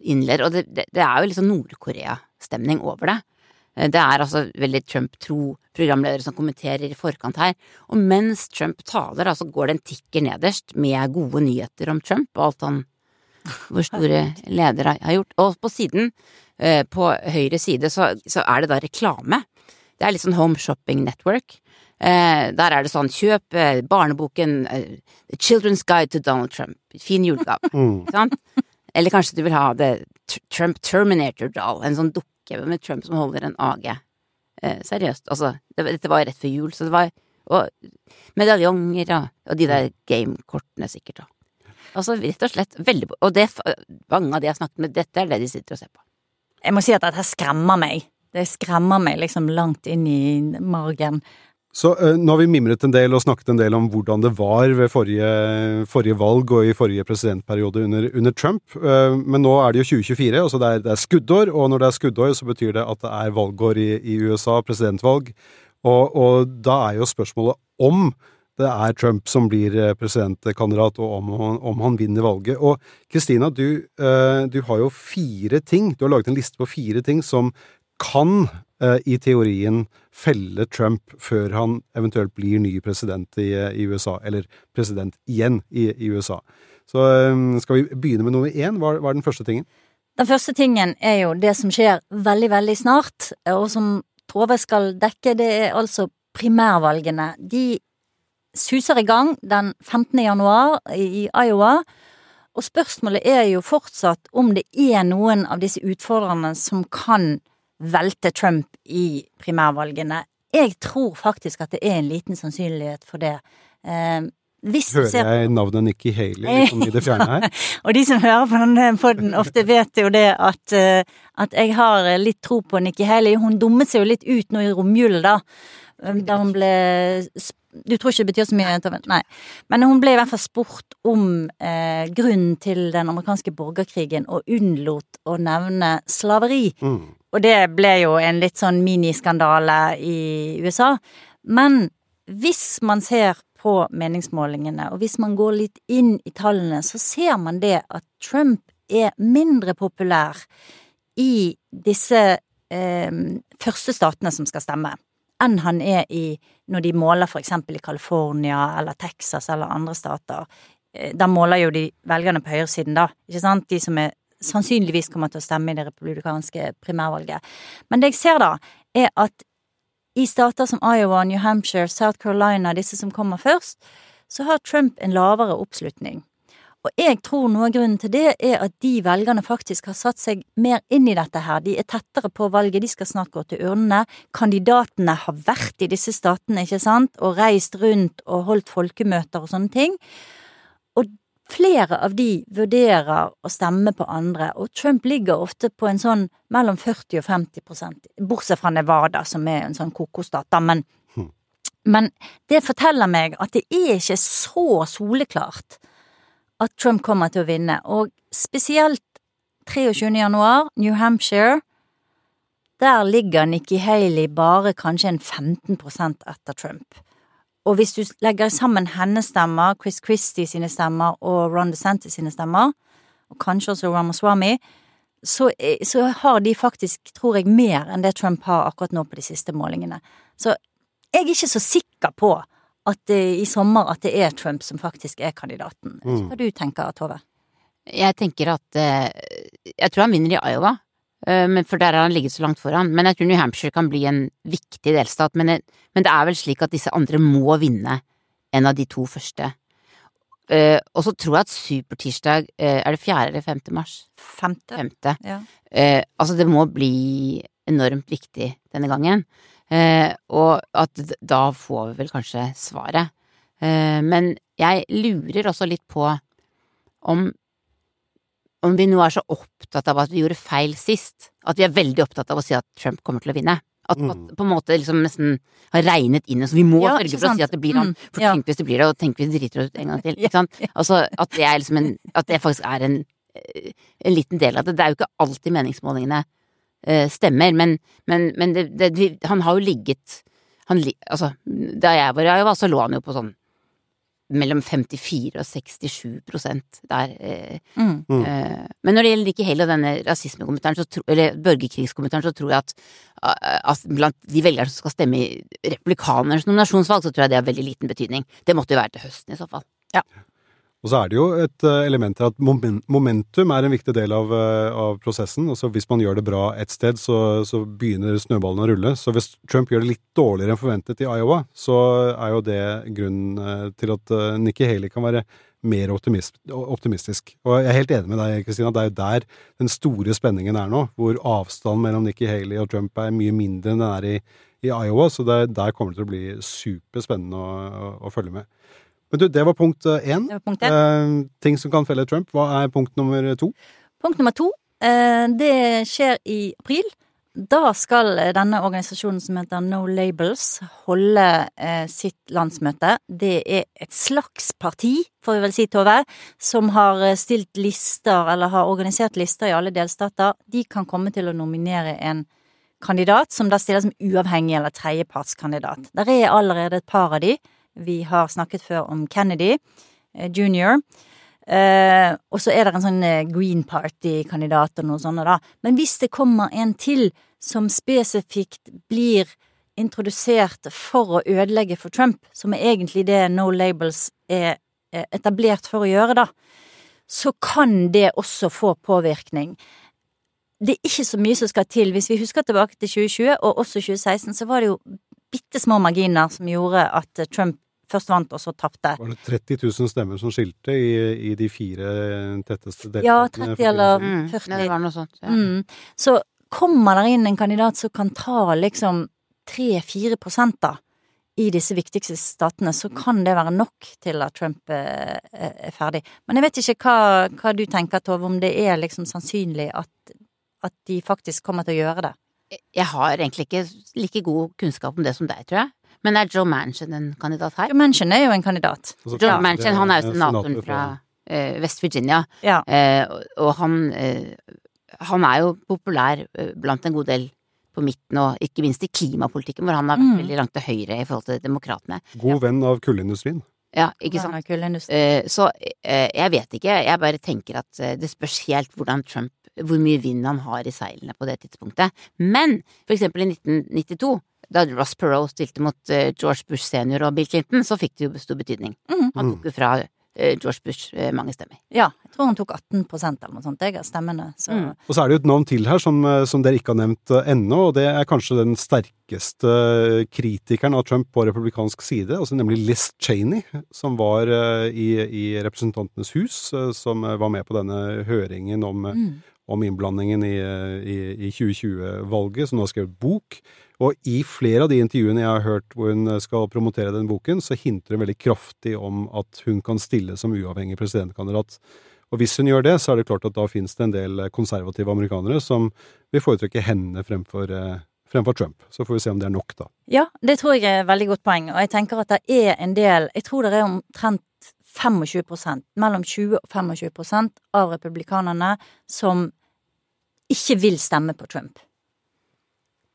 [SPEAKER 3] innleder, og det, det, det er jo liksom Nord-Korea-stemning over det. Eh, det er altså veldig Trump-tro programledere som kommenterer i forkant her, og mens Trump taler, altså går det en tikker nederst med gode nyheter om Trump og alt han hvor store ledere har gjort. Og på siden, eh, på høyre side, så, så er det da reklame. Det er litt sånn Home Shopping Network. Eh, der er det sånn kjøp eh, barneboken The Children's Guide to Donald Trump. Fin julegave. Mm. Eller kanskje du vil ha The Trump Terminator Doll, en sånn dukke med Trump som holder en AG. seriøst, altså. Dette var rett før jul, så det var Og medaljonger og, og de der gamekortene sikkert, da. Altså rett og slett veldig Og det, mange av de jeg har snakket med, dette er det de sitter og ser på.
[SPEAKER 1] Jeg må si at dette skremmer meg. Det skremmer meg liksom langt inn i margen.
[SPEAKER 2] Så uh, nå har vi mimret en del og snakket en del om hvordan det var ved forrige, forrige valg og i forrige presidentperiode under, under Trump, uh, men nå er det jo 2024, altså det er, det er, skuddår, og når det er skuddår så betyr det at det er valgår i, i USA, presidentvalg, og, og da er jo spørsmålet om det er Trump som blir eh, presidentkandidat, og om, om han vinner valget. Og Kristina, du, eh, du, har jo fire ting, du har laget en liste på fire ting som kan eh, i teorien felle Trump før han eventuelt blir ny president i, i USA, eller president igjen i, i, USA. Så skal vi begynne med nummer én? Hva, hva er den første tingen?
[SPEAKER 1] Den første tingen er jo det som skjer veldig, veldig snart, og som Tove skal dekke. Det er altså primærvalgene. De suser i gang den 15. januar i Iowa. Og spørsmålet er jo fortsatt om det er noen av disse utfordrerne som kan velte Trump i primærvalgene. Jeg tror faktisk at det er en liten sannsynlighet for det. Eh,
[SPEAKER 2] hører jeg navnet Nikki Haley liksom, i det fjerne her?
[SPEAKER 1] og de som hører på denne poden ofte vet jo det at, uh, at jeg har litt tro på Nikki Haley. Hun dummet seg jo litt ut nå i romjulen, da. Da hun ble du tror ikke det betyr så mye? Nei. Men hun ble i hvert fall spurt om eh, grunnen til den amerikanske borgerkrigen, og unnlot å nevne slaveri. Mm. Og det ble jo en litt sånn miniskandale i USA. Men hvis man ser på meningsmålingene, og hvis man går litt inn i tallene, så ser man det at Trump er mindre populær i disse eh, første statene som skal stemme enn han er i når de måler for eksempel i California eller Texas eller andre stater. Eh, da måler jo de velgerne på høyresiden, da, ikke sant, de som er sannsynligvis kommer til å stemme i det republikanske primærvalget. Men det jeg ser da, er at i stater som Iowa, New Hampshire, South Carolina, disse som kommer først, så har Trump en lavere oppslutning. Og jeg tror noe av grunnen til det er at de velgerne faktisk har satt seg mer inn i dette her. De er tettere på valget, de skal snart gå til urnene. Kandidatene har vært i disse statene, ikke sant, og reist rundt og holdt folkemøter og sånne ting. Og flere av de vurderer å stemme på andre, og Trump ligger ofte på en sånn mellom 40 og 50 prosent, bortsett fra Nevada, som er en sånn kokostat, men hm. Men det forteller meg at det er ikke så soleklart at Trump kommer til å vinne, og spesielt 23. januar, New Hampshire, der ligger Nikki Haley bare kanskje en 15% etter Trump. Og hvis du legger sammen hennes stemmer, Chris Christie sine stemmer og Ron DeSantis sine stemmer, og kanskje også Ramaswamy, så, så har de faktisk, tror jeg, mer enn det Trump har akkurat nå på de siste målingene. Så jeg er ikke så sikker på at det, i sommer at det er Trump som faktisk er kandidaten.
[SPEAKER 2] Mm.
[SPEAKER 1] Hva du tenker Tove?
[SPEAKER 3] Jeg tenker at eh, Jeg tror han vinner i Iowa, eh, men for der har han ligget så langt foran. Men jeg tror New Hampshire kan bli en viktig delstat. Men, men det er vel slik at disse andre må vinne en av de to første. Eh, og så tror jeg at supertirsdag Er det fjerde eller femte mars?
[SPEAKER 1] Femte?
[SPEAKER 3] Femte.
[SPEAKER 1] Ja.
[SPEAKER 3] Eh, altså, det må bli enormt viktig denne gangen. Eh, og at da får vi vel kanskje svaret. Eh, men jeg lurer også litt på om om vi nå er så opptatt av at vi gjorde feil sist, at vi er veldig opptatt av å si at Trump kommer til å vinne. At,
[SPEAKER 2] Mm.
[SPEAKER 3] på en måte liksom nesten har regnet inn Så Vi må
[SPEAKER 1] Ja,
[SPEAKER 3] sørge for å si at det blir han.
[SPEAKER 1] Mm,
[SPEAKER 3] For
[SPEAKER 1] ja.
[SPEAKER 3] tenk hvis det blir det, og tenk hvis vi driter oss ut en gang til. Ikke sant? Altså, at det er liksom en At det faktisk er en, eh, en liten del av det. Det er jo ikke alltid meningsmålingene stemmer, men, men, men det, det, han har jo ligget han, Altså, da jeg var i så lå han jo på sånn mellom 54 og 67 prosent der. Eh,
[SPEAKER 1] Mm.
[SPEAKER 2] Mm.
[SPEAKER 3] eh, men når det gjelder ikke hele denne rasismekommentaren, eller borgerkrigskommentaren, så tror jeg at, eh, at blant de velgerne som skal stemme i republikanernes nominasjonsvalg, så tror jeg det har veldig liten betydning. Det måtte jo være til høsten i så fall.
[SPEAKER 2] Og så er det jo et eh, element her at momentum er en viktig del av, eh, av prosessen. Altså Hvis man gjør det bra et sted, så, så begynner snøballen å rulle. Så hvis Trump gjør det litt dårligere enn forventet i Iowa, så er jo det grunnen eh, til at Nikki Haley kan være mer optimist, optimistisk. Og jeg er helt enig med deg, Kristina. Det er jo der den store spenningen er nå. Hvor avstanden mellom Nikki Haley og Trump er mye mindre enn den er i, i Iowa. Så det, der kommer det til å bli superspennende å, å, å følge med. Men du, det var punkt eh, én.
[SPEAKER 1] Var punkt én.
[SPEAKER 2] Eh, ting som kan felle Trump. Hva er punkt nummer to?
[SPEAKER 1] Punkt nummer to, eh, det skjer i april. Da skal eh, denne organisasjonen som heter No Labels holde eh, sitt landsmøte. Det er et slags parti, får vi vel si, Tove, som har eh, stilt lister, eller har organisert lister i alle delstater. De kan komme til å nominere en kandidat som da stiller som uavhengig eller tredjepartskandidat. Der er allerede et par av de. Vi har snakket før om Kennedy junior. jr. Eh, og så er det en sånn eh, Green Party-kandidat og noe sånt da. Men hvis det kommer en til som spesifikt blir introdusert for å ødelegge for Trump, som er egentlig det No Labels er eh, etablert for å gjøre, da, så kan det også få påvirkning. Det er ikke så mye som skal til. Hvis vi husker tilbake til 2020 og også 2016, så var det jo bitte små marginer som gjorde at eh, Trump først vant, og så tapte.
[SPEAKER 2] Var det 30 000 stemmer som skilte i, i de fire tetteste delene?
[SPEAKER 1] Ja, 30 eller
[SPEAKER 3] Mm,
[SPEAKER 1] 40.
[SPEAKER 3] Mm, det var noe sånt. Ja.
[SPEAKER 1] Mm. Så kommer der inn en kandidat som kan ta liksom 3-4 prosenter da, i disse viktigste statene, så kan det være nok til at Trump eh, er ferdig. Men jeg vet ikke hva, hva du tenker, Tove, om det er liksom sannsynlig at, at de faktisk kommer til å gjøre det.
[SPEAKER 3] Jeg har egentlig ikke like god kunnskap om det som deg, tror jeg. Men er Joe Manchin en kandidat her?
[SPEAKER 1] Joe Manchin er jo en kandidat.
[SPEAKER 2] Altså,
[SPEAKER 3] Joe
[SPEAKER 2] ja,
[SPEAKER 3] Manchin, han er jo senatoren fra uh, West Virginia,
[SPEAKER 1] Ja.
[SPEAKER 3] uh, og, han uh, Han er jo populær blant en god del på midten, og ikke minst i klimapolitikken, hvor han har vært
[SPEAKER 1] Mm.
[SPEAKER 3] veldig langt til høyre i forhold til demokratene.
[SPEAKER 2] God venn av kullindustrien.
[SPEAKER 3] Ja, ikke sant? Eh, så jeg vet ikke, jeg bare tenker at det spørs helt hvordan Trump hvor mye vind han har i seilene på det tidspunktet. Men for eksempel i 1992, da Ross Perot stilte mot eh, George Bush senior og Bill Clinton, så fikk det jo stor betydning.
[SPEAKER 1] Mm.
[SPEAKER 3] Han tok jo fra eh, George Bush eh, mange stemmer.
[SPEAKER 1] Ja, jeg tror han tok 18% eller noe sånt, jeg, av stemmene. Så
[SPEAKER 3] Mm.
[SPEAKER 2] Og så er det jo et navn til her som, som dere ikke har nevnt ennå, og det er kanskje den sterkeste kritikeren av Trump på republikansk side, altså nemlig Liz Cheney, som var i, i Representantenes hus, som var med på denne høringen om,
[SPEAKER 1] mm.
[SPEAKER 2] Om innblandingen i, i, i 2020-valget, som nå har skrevet bok. Og i flere av de intervjuene jeg har hørt hvor hun skal promotere den boken, så hinter hun veldig kraftig om at hun kan stille som uavhengig presidentkandidat. Og hvis hun gjør det, så er det klart at da finnes det en del konservative amerikanere som vil foretrekke henne fremfor, eh, fremfor Trump. Så får vi se om det er nok, da.
[SPEAKER 1] Ja, det tror jeg er et veldig godt poeng, og jeg tenker at det er en del Jeg tror det er omtrent 25% mellom 20 og 25% av republikanerne som ikke vil stemme på Trump.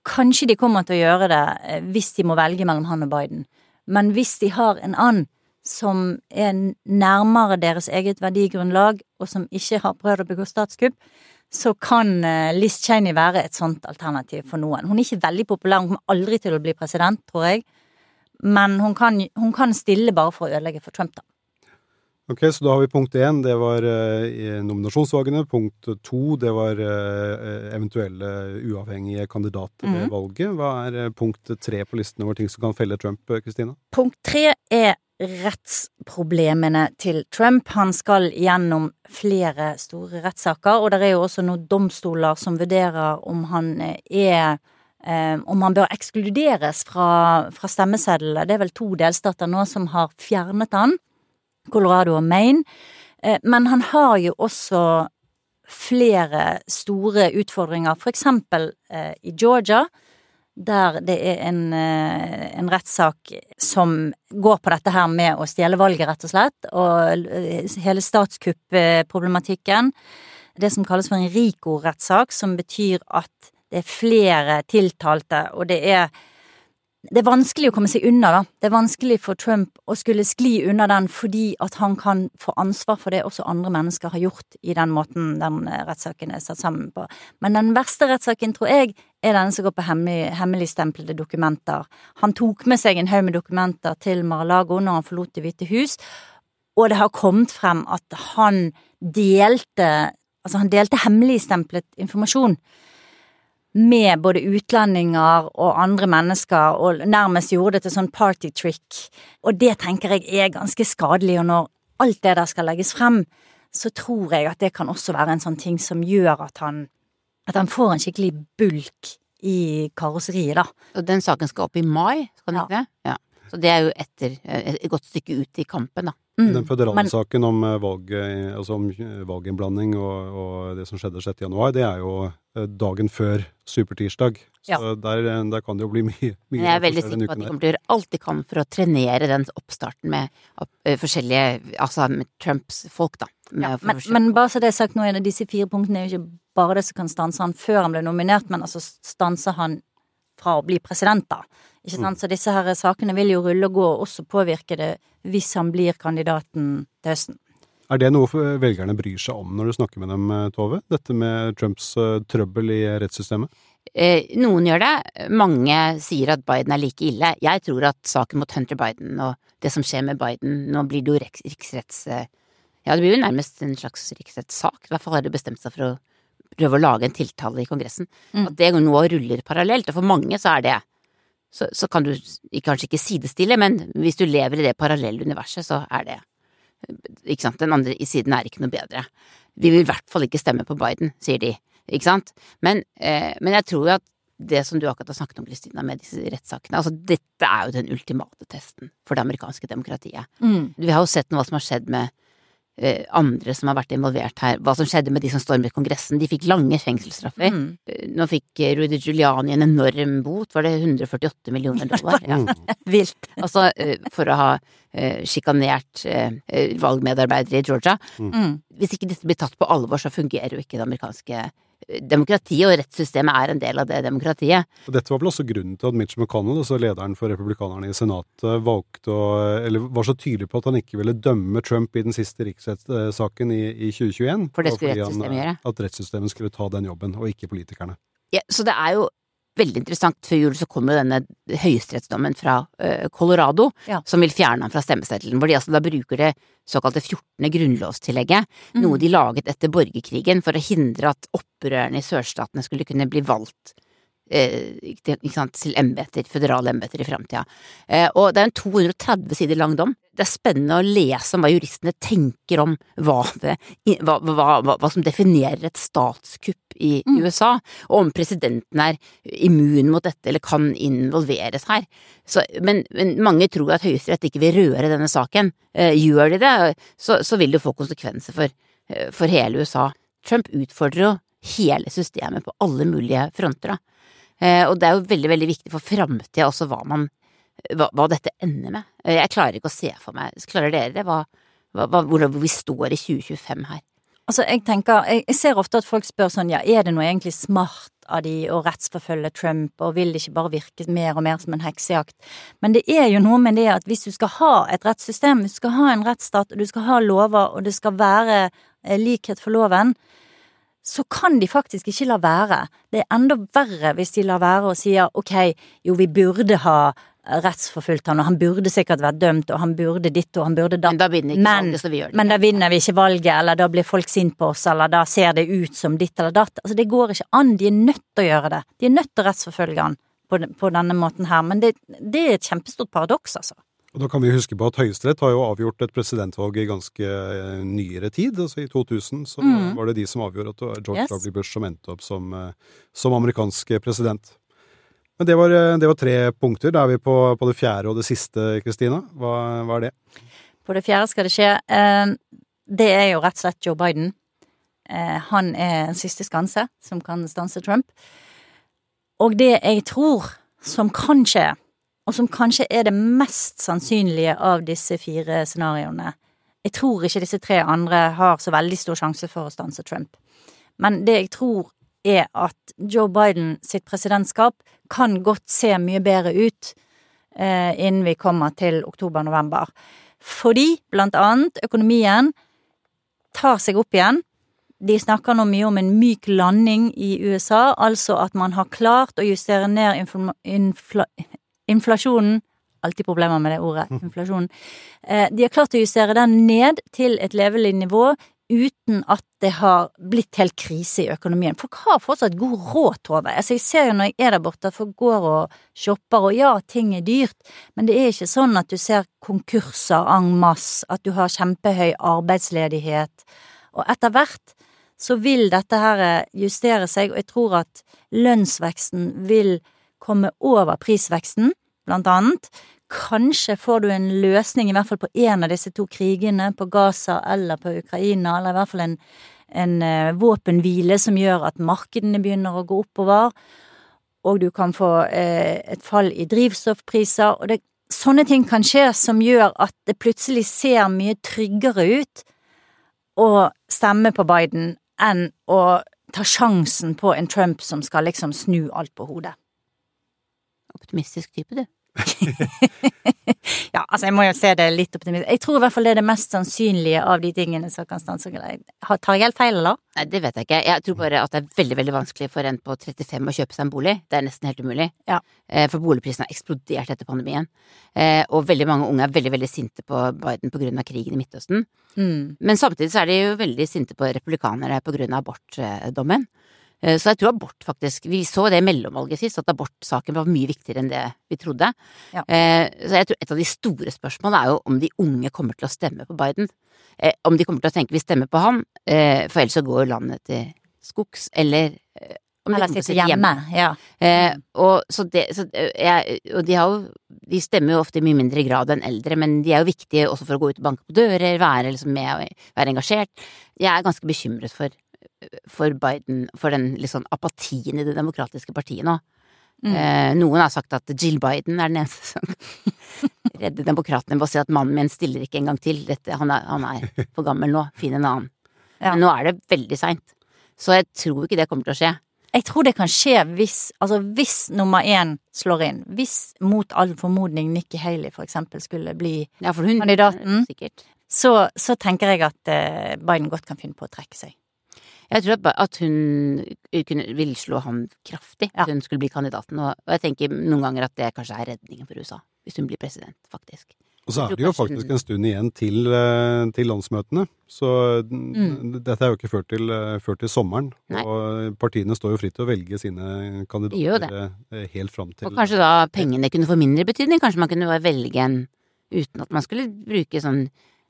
[SPEAKER 1] Kanskje de kommer til å gjøre det eh, hvis de må velge mellom han og Biden, men hvis de har en annen som er nærmere deres eget verdigrunnlag, og som ikke har prøvd å begå statskupp, så kan eh, Liz Cheney være et sånt alternativ for noen. Hun er ikke veldig populær, hun kommer aldri til å bli president, tror jeg, men hun kan, hun kan stille bare for å ødelegge for Trump, da.
[SPEAKER 2] Ok, så da har vi punkt én, det var eh, nominasjonsvalgene. Punkt to, det var eh, eventuelle uavhengige kandidater ved
[SPEAKER 1] Mhm.
[SPEAKER 2] valget. Hva er eh, punkt tre på listen over ting som kan felle Trump, eh, Kristina?
[SPEAKER 1] Punkt tre er rettsproblemene til Trump. Han skal gjennom flere store rettssaker, og det er jo også noen domstoler som vurderer om han er Um, om han bør ekskluderes fra, fra stemmesedlene. Det er vel to delstater nå som har fjernet han, Colorado og Maine. Eh, men han har jo også flere store utfordringer, for eksempel eh, i Georgia der det er en, eh, en rettssak som går på dette her med å stjele valget, rett og slett, og hele statskupp-problematikken. Det som kalles for en RICO-rettssak, som betyr at det er flere tiltalte, og det er det er vanskelig å komme seg unna, da. Det er vanskelig for Trump å skulle skli unna den fordi at han kan få ansvar for det også andre mennesker har gjort i den måten den eh, rettssaken er satt sammen på. Men den verste rettssaken, tror jeg, er denne som går på hemmelig, hemmeligstemplede dokumenter. Han tok med seg en haug med dokumenter til Mar-a-Lago når han forlot Det hvite hus, og det har kommet frem at han delte Altså, han delte hemmeligstemplet informasjon med både utlendinger og andre mennesker, og nærmest gjorde det til sånn party trick. Og det tenker jeg er ganske skadelig, og når alt det der skal legges frem, så tror jeg at det kan også være en sånn ting som gjør at han at han får en skikkelig bulk i karosseriet, da.
[SPEAKER 3] Og den saken skal opp i mai, skal den
[SPEAKER 1] Ja.
[SPEAKER 3] ikke det? Ja. Så det er jo etter eh, et godt stykke ut i kampen, da.
[SPEAKER 1] Mm.
[SPEAKER 2] Den føderale saken om, eh, valg, eh, altså om eh, valginnblanding og, og det som skjedde 6. januar, det er jo dagen før supertirsdag. Så
[SPEAKER 1] Ja.
[SPEAKER 2] der, der kan det jo bli mye, mye
[SPEAKER 3] Men jeg er veldig sikker på at de kommer til å gjøre alt de kan for å trenere den oppstarten med forskjellige Altså med Trumps folk, da.
[SPEAKER 1] Ja, men, men bare så det er sagt, nå er det disse fire punktene er jo ikke bare det som kan stanse han før han ble nominert, men altså stanse han fra å bli president, da. Ikke sant? Så disse her sakene vil jo rulle og gå, og også påvirke det hvis han blir kandidaten til høsten.
[SPEAKER 2] Er det noe velgerne bryr seg om når du snakker med dem, eh, Tove? Dette med Trumps eh, trøbbel i rettssystemet?
[SPEAKER 3] Eh, noen gjør det, mange sier at Biden er like ille. Jeg tror at saken mot Hunter Biden og det som skjer med Biden Nå blir det jo riksretts... eh, Ja, det blir jo nærmest en slags riksrettssak. I hvert fall har de bestemt seg for å prøve å lage en tiltale i Kongressen.
[SPEAKER 1] Mm.
[SPEAKER 3] At det nå ruller parallelt, og for mange så er det så, så kan du kanskje ikke sidestille, men hvis du lever i det parallelle universet, så er det Ikke sant, den andre i siden er ikke noe bedre. Vi vil i hvert fall ikke stemme på Biden, sier de. Ikke sant? Men, eh, men jeg tror jo at det som du akkurat har snakket om, Kristina, med disse rettssakene, altså dette er jo den ultimate testen for det amerikanske demokratiet.
[SPEAKER 1] Mm.
[SPEAKER 3] Vi har jo sett hva som har skjedd med andre som har vært involvert her, hva som skjedde med de som stormet Kongressen. De fikk lange fengselsstraffer.
[SPEAKER 1] Mm.
[SPEAKER 3] Eh, Nå fikk eh, Rudy Giuliani en enorm bot, var det 148 millioner dollar? Ja.
[SPEAKER 2] Mm.
[SPEAKER 1] Vilt.
[SPEAKER 3] Altså eh, for å ha eh, sjikanert eh, eh, valgmedarbeidere i Georgia.
[SPEAKER 1] Mm.
[SPEAKER 3] Hvis ikke dette blir tatt på alvor, så fungerer jo ikke det amerikanske eh, demokratiet, og rettssystemet er en del av det demokratiet.
[SPEAKER 2] Og Dette var vel også grunnen til at Mitch McConnell, altså lederen for republikanerne i Senatet, valgte å, eller var så tydelig på at han ikke ville dømme Trump i den siste riksrettssaken i, i 2021.
[SPEAKER 3] For det skulle rettssystemet gjøre.
[SPEAKER 2] At rettssystemet skulle ta den jobben, og ikke politikerne.
[SPEAKER 3] Ja, så det er jo veldig interessant. Før jul så kom jo denne høyesterettsdommen fra eh, Colorado,
[SPEAKER 1] Ja.
[SPEAKER 3] som vil fjerne ham fra stemmeseddelen. Hvor de altså da bruker det såkalte 14. grunnlovstillegget,
[SPEAKER 1] Mm.
[SPEAKER 3] noe de laget etter borgerkrigen for å hindre at opprørerne i sørstatene skulle kunne bli valgt eh, til embeter, føderale embeter i framtida. Eh, og det er en 230 sider lang dom. Det er spennende å lese om hva juristene tenker om hva, det, hva, hva, hva, som definerer et statskupp i
[SPEAKER 1] Mm.
[SPEAKER 3] USA, og om presidenten er immun mot dette eller kan involveres her. Så, men, men mange tror at Høyesterett ikke vil røre denne saken. Eh, gjør de det, så, så vil det få konsekvenser for, for hele USA. Trump utfordrer jo hele systemet på alle mulige fronter, da. Eh, og det er jo veldig, veldig viktig for framtida også hva man hva, hva dette ender med. Eh, Jeg klarer ikke å se for meg Klarer dere det? Hva, hva, hvor vi står i 2025 her?
[SPEAKER 1] Altså, jeg tenker, jeg ser ofte at folk spør sånn, ja, er det noe egentlig smart av de å rettsforfølge Trump, og vil det ikke bare virke mer og mer som en heksejakt? Men det er jo noe med det at hvis du skal ha et rettssystem, hvis du skal ha en rettsstat, og du skal ha lover, og det skal være eh, likhet for loven, så kan de faktisk ikke la være. Det er enda verre hvis de lar være og sier ok, jo, vi burde ha rettsforfulgt han, og han burde sikkert vært dømt, og han burde ditt, og han burde datt.
[SPEAKER 3] Men da vinner
[SPEAKER 1] Men-
[SPEAKER 3] valget.
[SPEAKER 1] Men da vinner vi ikke valget, eller da blir folk sint på oss, eller da ser det ut som ditt eller datt. Altså, det går ikke an. De er nødt til å gjøre det. De er nødt til å rettsforfølge han på, på denne måten her. Men det, det er et kjempestort paradoks, altså.
[SPEAKER 2] Og da kan vi huske på at Høyesterett har jo avgjort et presidentvalg i ganske eh, nyere tid. altså I 2000 så
[SPEAKER 1] Mm.
[SPEAKER 2] var det de som avgjorde at det var George
[SPEAKER 1] Yes.
[SPEAKER 2] W. Bush som endte opp som, eh, som amerikansk president. Men det var, eh, det var tre punkter. Da er vi på, på det fjerde og det siste, Kristina. Hva, hva er det?
[SPEAKER 1] På det fjerde skal det skje. Eh, det er jo rett og slett Joe Biden. Eh, han er en siste skanse som kan stanse Trump. Og det jeg tror som kan skje, og som kanskje er det mest sannsynlige av disse fire scenarioene Jeg tror ikke disse tre andre har så veldig stor sjanse for å stanse Trump. Men det jeg tror er at Joe Biden sitt presidentskap kan godt se mye bedre ut eh, innen vi kommer til oktober-november. Fordi blant annet økonomien tar seg opp igjen. De snakker nå mye om en myk landing i USA, altså at man har klart å justere ned infl infla, inflasjonen Alltid problemer med det ordet, inflasjonen. Eh, de har klart å justere den ned til et levelig nivå uten at det har blitt helt krise i økonomien. Folk har fortsatt god råd, Tove. Altså, jeg ser jo når jeg er der borte at folk går og shopper, og ja, ting er dyrt, men det er ikke sånn at du ser konkurser en masse, at du har kjempehøy arbeidsledighet. Og etter hvert så vil dette her justere seg, og jeg tror at lønnsveksten vil komme over prisveksten, blant annet. Kanskje får du en løsning, i hvert fall på én av disse to krigene, på Gaza eller på Ukraina, eller i hvert fall en, en eh, våpenhvile som gjør at markedene begynner å gå oppover, og du kan få eh, et fall i drivstoffpriser, og det, sånne ting kan skje som gjør at det plutselig ser mye tryggere ut å stemme på Biden enn å ta sjansen på en Trump som skal liksom snu alt på hodet.
[SPEAKER 3] Optimistisk type, du.
[SPEAKER 1] Ja, altså jeg må jo se det litt optimistisk. Jeg tror i hvert fall det er det mest sannsynlige av de tingene som kan stanse Har- Tar jeg helt feil, eller?
[SPEAKER 3] Nei, det vet jeg ikke. Jeg tror bare at det er veldig veldig vanskelig for en på 35 å kjøpe seg en bolig. Det er nesten helt umulig.
[SPEAKER 1] Ja.
[SPEAKER 3] Eh, For boligprisene har eksplodert etter pandemien. Eh, Og veldig mange unge er veldig veldig sinte på Biden på grunn av krigen i Midtøsten.
[SPEAKER 1] Mm.
[SPEAKER 3] Men samtidig så er de jo veldig sinte på republikanere på grunn av abortdommen. Eh, Så jeg tror abort faktisk Vi så det i mellomvalget sist, at abortsaken var mye viktigere enn det vi trodde.
[SPEAKER 1] Ja.
[SPEAKER 3] Eh, Så jeg tror et av de store spørsmålene er jo om de unge kommer til å stemme på Biden. Eh, Om de kommer til å tenke vi stemmer på han, for ellers så går landet til skogs, eller om de
[SPEAKER 1] Eller sitte hjemme. Ja.
[SPEAKER 3] Eh, og, så det, så, jeg, og de har jo De stemmer jo ofte i mye mindre grad enn eldre, men de er jo viktige også for å gå ut og banke på dører, være liksom med og være engasjert. Jeg er ganske bekymret for, for Biden, for den litt sånn apatien i Det demokratiske partiet nå.
[SPEAKER 1] Mm.
[SPEAKER 3] Eh, noen har sagt at Jill Biden er den eneste som redder demokratene ved å si at mannen min stiller ikke en gang til. Dette, han, er, han er for gammel nå, finn en annen.
[SPEAKER 1] Ja.
[SPEAKER 3] Men nå er det veldig seint. Så jeg tror ikke det kommer til å skje.
[SPEAKER 1] Jeg tror det kan skje hvis, altså hvis nummer én slår inn. Hvis mot all formodning Nikki Haley for eksempel skulle bli
[SPEAKER 3] Ja, for hun
[SPEAKER 1] Kandidaten.
[SPEAKER 3] Sikkert.
[SPEAKER 1] så, så tenker jeg at eh, Biden godt kan finne på å trekke seg.
[SPEAKER 3] Jeg tror at at hun kunne, vil slå han kraftig
[SPEAKER 1] Ja.
[SPEAKER 3] hvis hun skulle bli kandidaten, og, og jeg tenker noen ganger at det kanskje er redningen for USA, hvis hun blir president, faktisk.
[SPEAKER 2] Og så er det jo faktisk en stund igjen til, eh, til landsmøtene. Så
[SPEAKER 1] Mm.
[SPEAKER 2] dette er jo ikke ført til, eh, ført til sommeren.
[SPEAKER 3] Nei.
[SPEAKER 2] Og partiene står jo fritt til å velge sine kandidater eh, helt fram til
[SPEAKER 3] Og kanskje da pengene kunne få mindre betydning, kanskje man kunne bare velge en uten at man skulle bruke sånn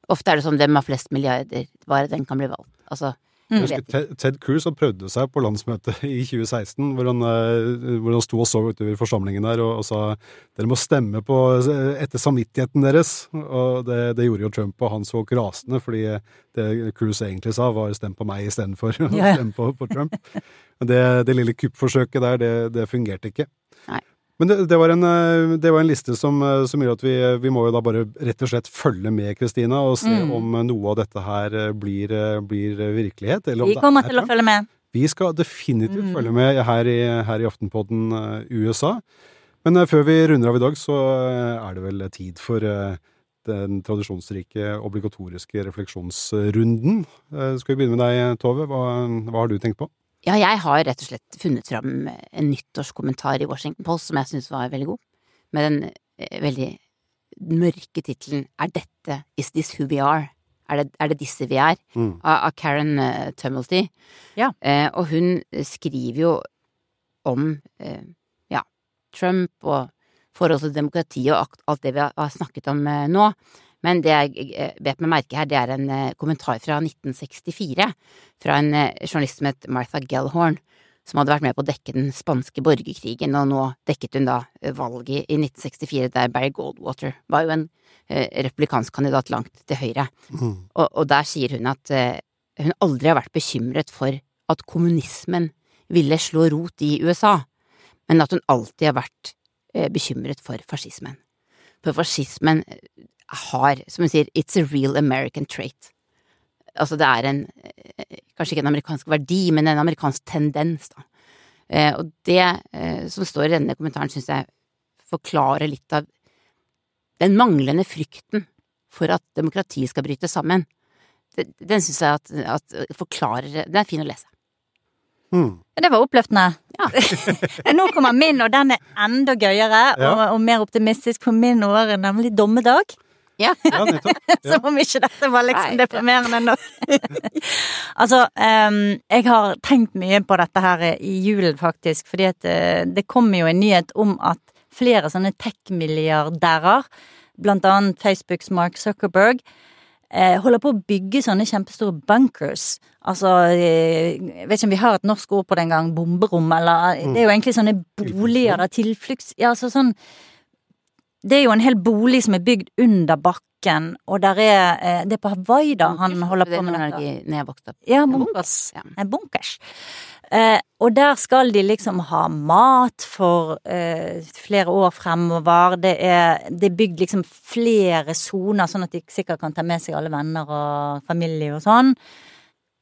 [SPEAKER 3] Ofte er det sånn hvem har flest milliarder, bare den kan bli valgt. Altså,
[SPEAKER 2] Jeg husker Ted, Cruz han prøvde seg på landsmøtet i 2016, hvor han, eh, hvor han sto og så utover forsamlingen der og, og sa dere må stemme på etter samvittigheten deres. Og det, det gjorde jo Trump, og han så rasende, fordi det Cruz egentlig sa, var stem på meg istedenfor
[SPEAKER 1] Ja, ja.
[SPEAKER 2] stemme på, på Trump. Men det, det lille kuppforsøket der, det, det fungerte ikke.
[SPEAKER 3] Nei.
[SPEAKER 2] Men det, det, var en, eh, det var en liste som, eh, som gjør at vi, vi må jo da bare rett og slett følge med, Kristina, og se
[SPEAKER 1] Mm.
[SPEAKER 2] om noe av dette her eh, blir, eh, blir virkelighet. Eller om
[SPEAKER 1] Vi kommer
[SPEAKER 2] er
[SPEAKER 1] til å følge med.
[SPEAKER 2] Vi skal definitivt
[SPEAKER 1] Mm.
[SPEAKER 2] følge med her i, her i Aftenpodden eh, USA. Men eh, før vi runder av i dag, så eh, er det vel tid for eh, den tradisjonsrike, obligatoriske refleksjonsrunden. Eh, Skal vi begynne med deg, Tove? Hva, hva har du tenkt på?
[SPEAKER 3] Ja, jeg har rett og slett funnet fram en nyttårskommentar i Washington Post som jeg syns var veldig god, med den eh, veldig mørke tittelen Er dette Is this who we are? Er det, er det disse vi er?
[SPEAKER 2] Mm.
[SPEAKER 3] Av, av Karen uh, Tumulty.
[SPEAKER 1] Ja.
[SPEAKER 3] Eh, og hun skriver jo om eh, ja, Trump og forhold til demokrati og alt det vi har, har snakket om eh, nå. Men det jeg bet meg merke her, det er en eh, kommentar fra 1964 fra en eh, journalist som het Martha Gellhorn, som hadde vært med på å dekke den spanske borgerkrigen, og nå dekket hun da eh, valget i 1964 der Barry Goldwater var jo en replikansk republikansk kandidat langt til høyre.
[SPEAKER 2] Mm.
[SPEAKER 3] Og, og der sier hun at hun aldri har vært bekymret for at kommunismen ville slå rot i USA, men at hun alltid har vært bekymret for fascismen. For fascismen har, som hun sier, it's a real American trait. Altså det er en, eh, kanskje ikke en amerikansk verdi, men en amerikansk tendens, da. Eh, og det eh, som står i denne kommentaren, syns jeg forklarer litt av den manglende frykten for at demokratiet skal bryte sammen. Den, syns jeg at, at forklarer Den er fin å lese.
[SPEAKER 2] Mm.
[SPEAKER 1] Det var oppløftende.
[SPEAKER 3] Ja.
[SPEAKER 1] Nå kommer min, og den er enda gøyere og,
[SPEAKER 2] Ja.
[SPEAKER 1] og mer optimistisk for min år, nemlig dommedag.
[SPEAKER 3] Ja.
[SPEAKER 2] Ja, nettopp. Ja.
[SPEAKER 1] Som om ikke dette var liksom
[SPEAKER 3] Nei.
[SPEAKER 1] deprimerende nok. altså, um, jeg har tenkt mye på dette her i julen, faktisk, fordi at uh, det kommer jo en nyhet om at flere sånne tech-milliardærer, blant annet Facebooks Mark Zuckerberg, eh, holder på å bygge sånne kjempestore bunkers. Altså, eh, jeg vet ikke om vi har et norsk ord på det engang, bomberom, eller Det er jo egentlig sånne boliger, da, tilflukts... Ja, altså sånn det er jo en hel bolig som er bygd under bakken, og der er eh, Det er på Hawaii, da, han holder på med dette.
[SPEAKER 3] Når jeg opp.
[SPEAKER 1] Ja, bunkers.
[SPEAKER 3] Ja.
[SPEAKER 1] Bunkers. Eh, og der skal de liksom ha mat for eh, flere år fremover. Det er, det er bygd liksom flere soner, sånn at de sikkert kan ta med seg alle venner og familie og sånn.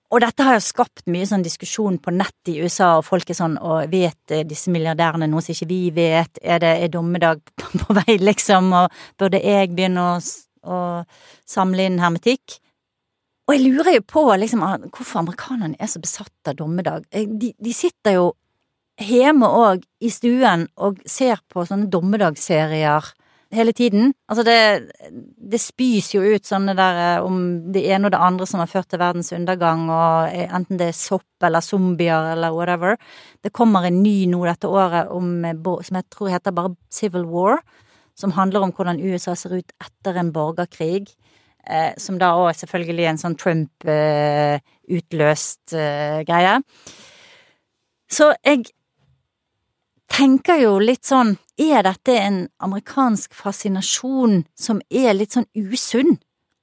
[SPEAKER 1] Og dette har jo skapt mye sånn diskusjon på nett i USA, og folk er sånn og vet eh, disse milliardærene noe som ikke vi vet? Er det er dommedag på, på vei, liksom? Og burde jeg begynne å, å samle inn hermetikk? Og jeg lurer jo på liksom, ah, hvorfor amerikanerne er så besatt av dommedag. Eh, De, de sitter jo hjemme òg, i stuen, og ser på sånne dommedagsserier hele tiden. Altså, det, det spys jo ut sånne der eh, om det ene og det andre som har ført til verdens undergang, og eh, enten det er sopp eller zombier eller whatever. Det kommer en ny nå dette året om, eh, som jeg tror heter bare Civil War, som handler om hvordan USA ser ut etter en borgerkrig. Eh, som da òg selvfølgelig en sånn Trump-utløst eh, greie. Så jeg tenker jo litt sånn Er dette en amerikansk fascinasjon som er litt sånn usunn?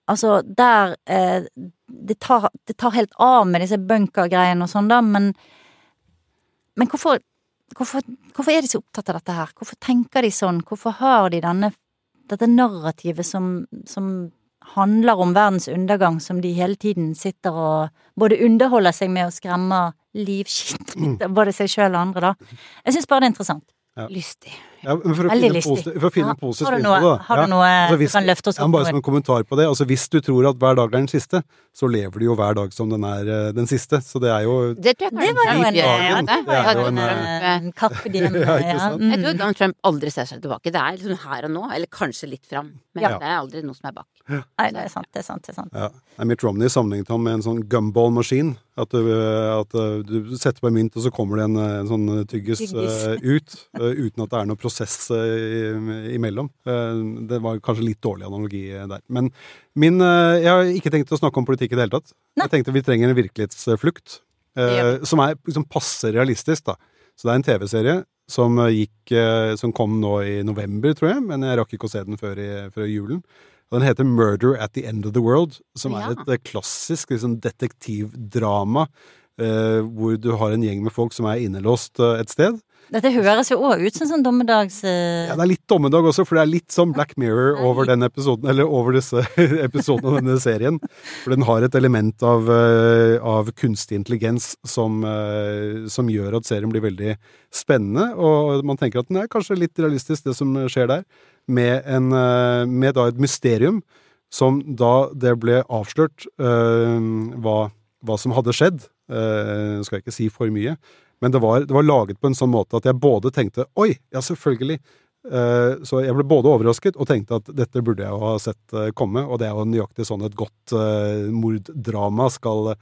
[SPEAKER 1] Altså, der eh, det, tar, det tar helt av med disse bunkergreiene og sånn, da, men Men hvorfor, hvorfor, hvorfor er de så opptatt av dette her? Hvorfor tenker de sånn? Hvorfor har de denne, dette narrativet som, som handler om verdens undergang, som de hele tiden sitter og både underholder seg med og skremmer livskit ut både seg sjøl og andre, da. Jeg syns bare det er interessant.
[SPEAKER 2] Ja.
[SPEAKER 3] Lystig.
[SPEAKER 2] Ja, men for å
[SPEAKER 1] Veldig
[SPEAKER 2] finne,
[SPEAKER 1] lystig.
[SPEAKER 2] for å finne
[SPEAKER 1] Ja.
[SPEAKER 2] en positiv
[SPEAKER 1] Har du noe,
[SPEAKER 2] da.
[SPEAKER 1] har du noe
[SPEAKER 2] Altså, hvis-
[SPEAKER 1] du kan løfte oss opp?
[SPEAKER 2] Ja,
[SPEAKER 1] bare
[SPEAKER 2] som en kommentar på det. Altså, hvis du tror at hver dag er den siste, så lever du jo hver dag som den er eh, den siste. Så det er jo
[SPEAKER 3] Det
[SPEAKER 1] Det var jo en, ja, det var jo en,
[SPEAKER 2] en,
[SPEAKER 1] eh, en.
[SPEAKER 2] Ja, ikke sant?
[SPEAKER 3] Jeg tror Donald Trump aldri ser seg tilbake. Det er liksom her og nå, eller kanskje litt fram. Men
[SPEAKER 2] Ja.
[SPEAKER 3] det er aldri noe som er bak.
[SPEAKER 1] Nei, det er sant, det er sant. det er sant.
[SPEAKER 2] ja. Nei, Mitt Romney sammenlignet ham med en sånn gumball-maskin. At, du, at du setter på en mynt, og så kommer det en, eh, en sånn tyggis
[SPEAKER 1] Tyggis.
[SPEAKER 2] Uh, ut. uh, uten at det er noe prosess prosess eh, imellom. Eh, det var kanskje litt dårlig analogi der. Men min eh, Jeg har ikke tenkt å snakke om politikk i det hele tatt.
[SPEAKER 1] Nei.
[SPEAKER 2] Jeg tenkte vi trenger en virkelighetsflukt. Eh, som er liksom passe realistisk, da. Så det er en TV-serie som eh, eh, Som kom nå i november, tror jeg, men jeg rakk ikke å se den før, i, før julen. Den heter Murder at the End of the World, som
[SPEAKER 1] Ja.
[SPEAKER 2] er et eh, klassisk liksom, detektivdrama. Uh, hvor du har en gjeng med folk som er innelåst uh, et sted.
[SPEAKER 1] Dette høres jo òg ut som sånn dommedags... eh,
[SPEAKER 2] Ja, Det er litt dommedag også, for det er litt som Black Mirror over den episoden, eller over disse episodene av denne serien. For den har et element av, eh, av kunstig intelligens som, eh, som gjør at serien blir veldig spennende. Og man tenker at den er kanskje litt realistisk, det som skjer der. Med, en, med da et mysterium som da det ble avslørt hva, hva som hadde skjedd. Uh, skal jeg ikke si for mye. Men det var, det var laget på en sånn måte at jeg både tenkte Oi, ja, selvfølgelig. Eh, så jeg ble både overrasket og tenkte at dette burde jeg jo ha sett eh, komme. Og det er jo nøyaktig sånn et godt uh, morddrama skal,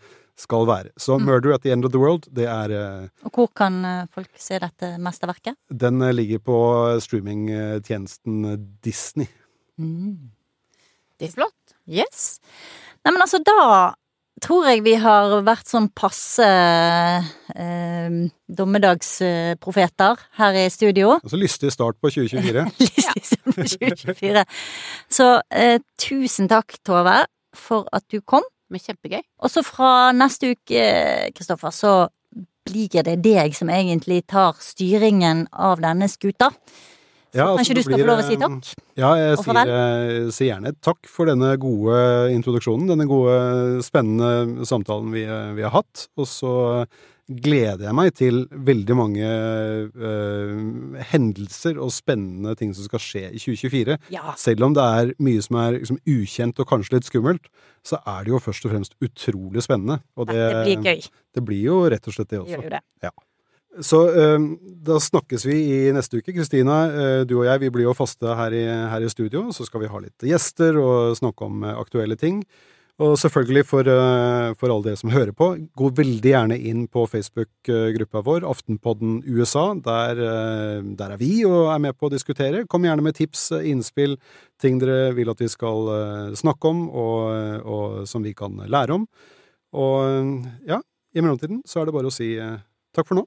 [SPEAKER 2] skal være. Så
[SPEAKER 1] Mm.
[SPEAKER 2] 'Murder at the End of the World' det er,
[SPEAKER 1] Og hvor kan folk se dette mesterverket?
[SPEAKER 2] den ligger på streamingtjenesten Disney.
[SPEAKER 3] Det er flott.
[SPEAKER 1] Yes. Nei, men altså, da tror jeg vi har vært sånn passe eh, dommedagsprofeter her i studio.
[SPEAKER 2] Altså lystig start på 2024.
[SPEAKER 1] Lystig på 2024. Så eh, tusen takk, Tove, for at du kom.
[SPEAKER 3] Men kjempegøy.
[SPEAKER 1] Og så fra neste uke, Kristoffer, så blir det deg som egentlig tar styringen av denne skuta.
[SPEAKER 2] Ja, altså,
[SPEAKER 1] Kanskje du skal
[SPEAKER 2] blir,
[SPEAKER 1] få lov å si takk?
[SPEAKER 2] Ja, jeg sier, eh, sier gjerne takk for denne gode introduksjonen, denne gode, spennende samtalen vi, eh, vi har hatt. Og så gleder jeg meg til veldig mange uh, hendelser og spennende ting som skal skje i 2024.
[SPEAKER 1] Ja.
[SPEAKER 2] Selv om det er mye som er liksom, ukjent og kanskje litt skummelt, så er det jo først og fremst utrolig spennende. Og det,
[SPEAKER 1] Det blir gøy.
[SPEAKER 2] det blir jo rett og slett det
[SPEAKER 1] Det
[SPEAKER 2] også.
[SPEAKER 1] gjør jo det.
[SPEAKER 2] Så eh, da snakkes vi i neste uke. Kristina, eh, du og jeg vi blir jo faste her i, her i studio. Så skal vi ha litt gjester og snakke om eh, aktuelle ting. Og selvfølgelig for, for alle dere som hører på, gå veldig gjerne inn på Facebook-gruppa vår, Aftenpodden USA. Der, der er vi og er med på å diskutere. Kom gjerne med tips, innspill, ting dere vil at vi skal snakke om, og, og som vi kan lære om. Og ja, i mellomtiden så er det bare å si takk for nå.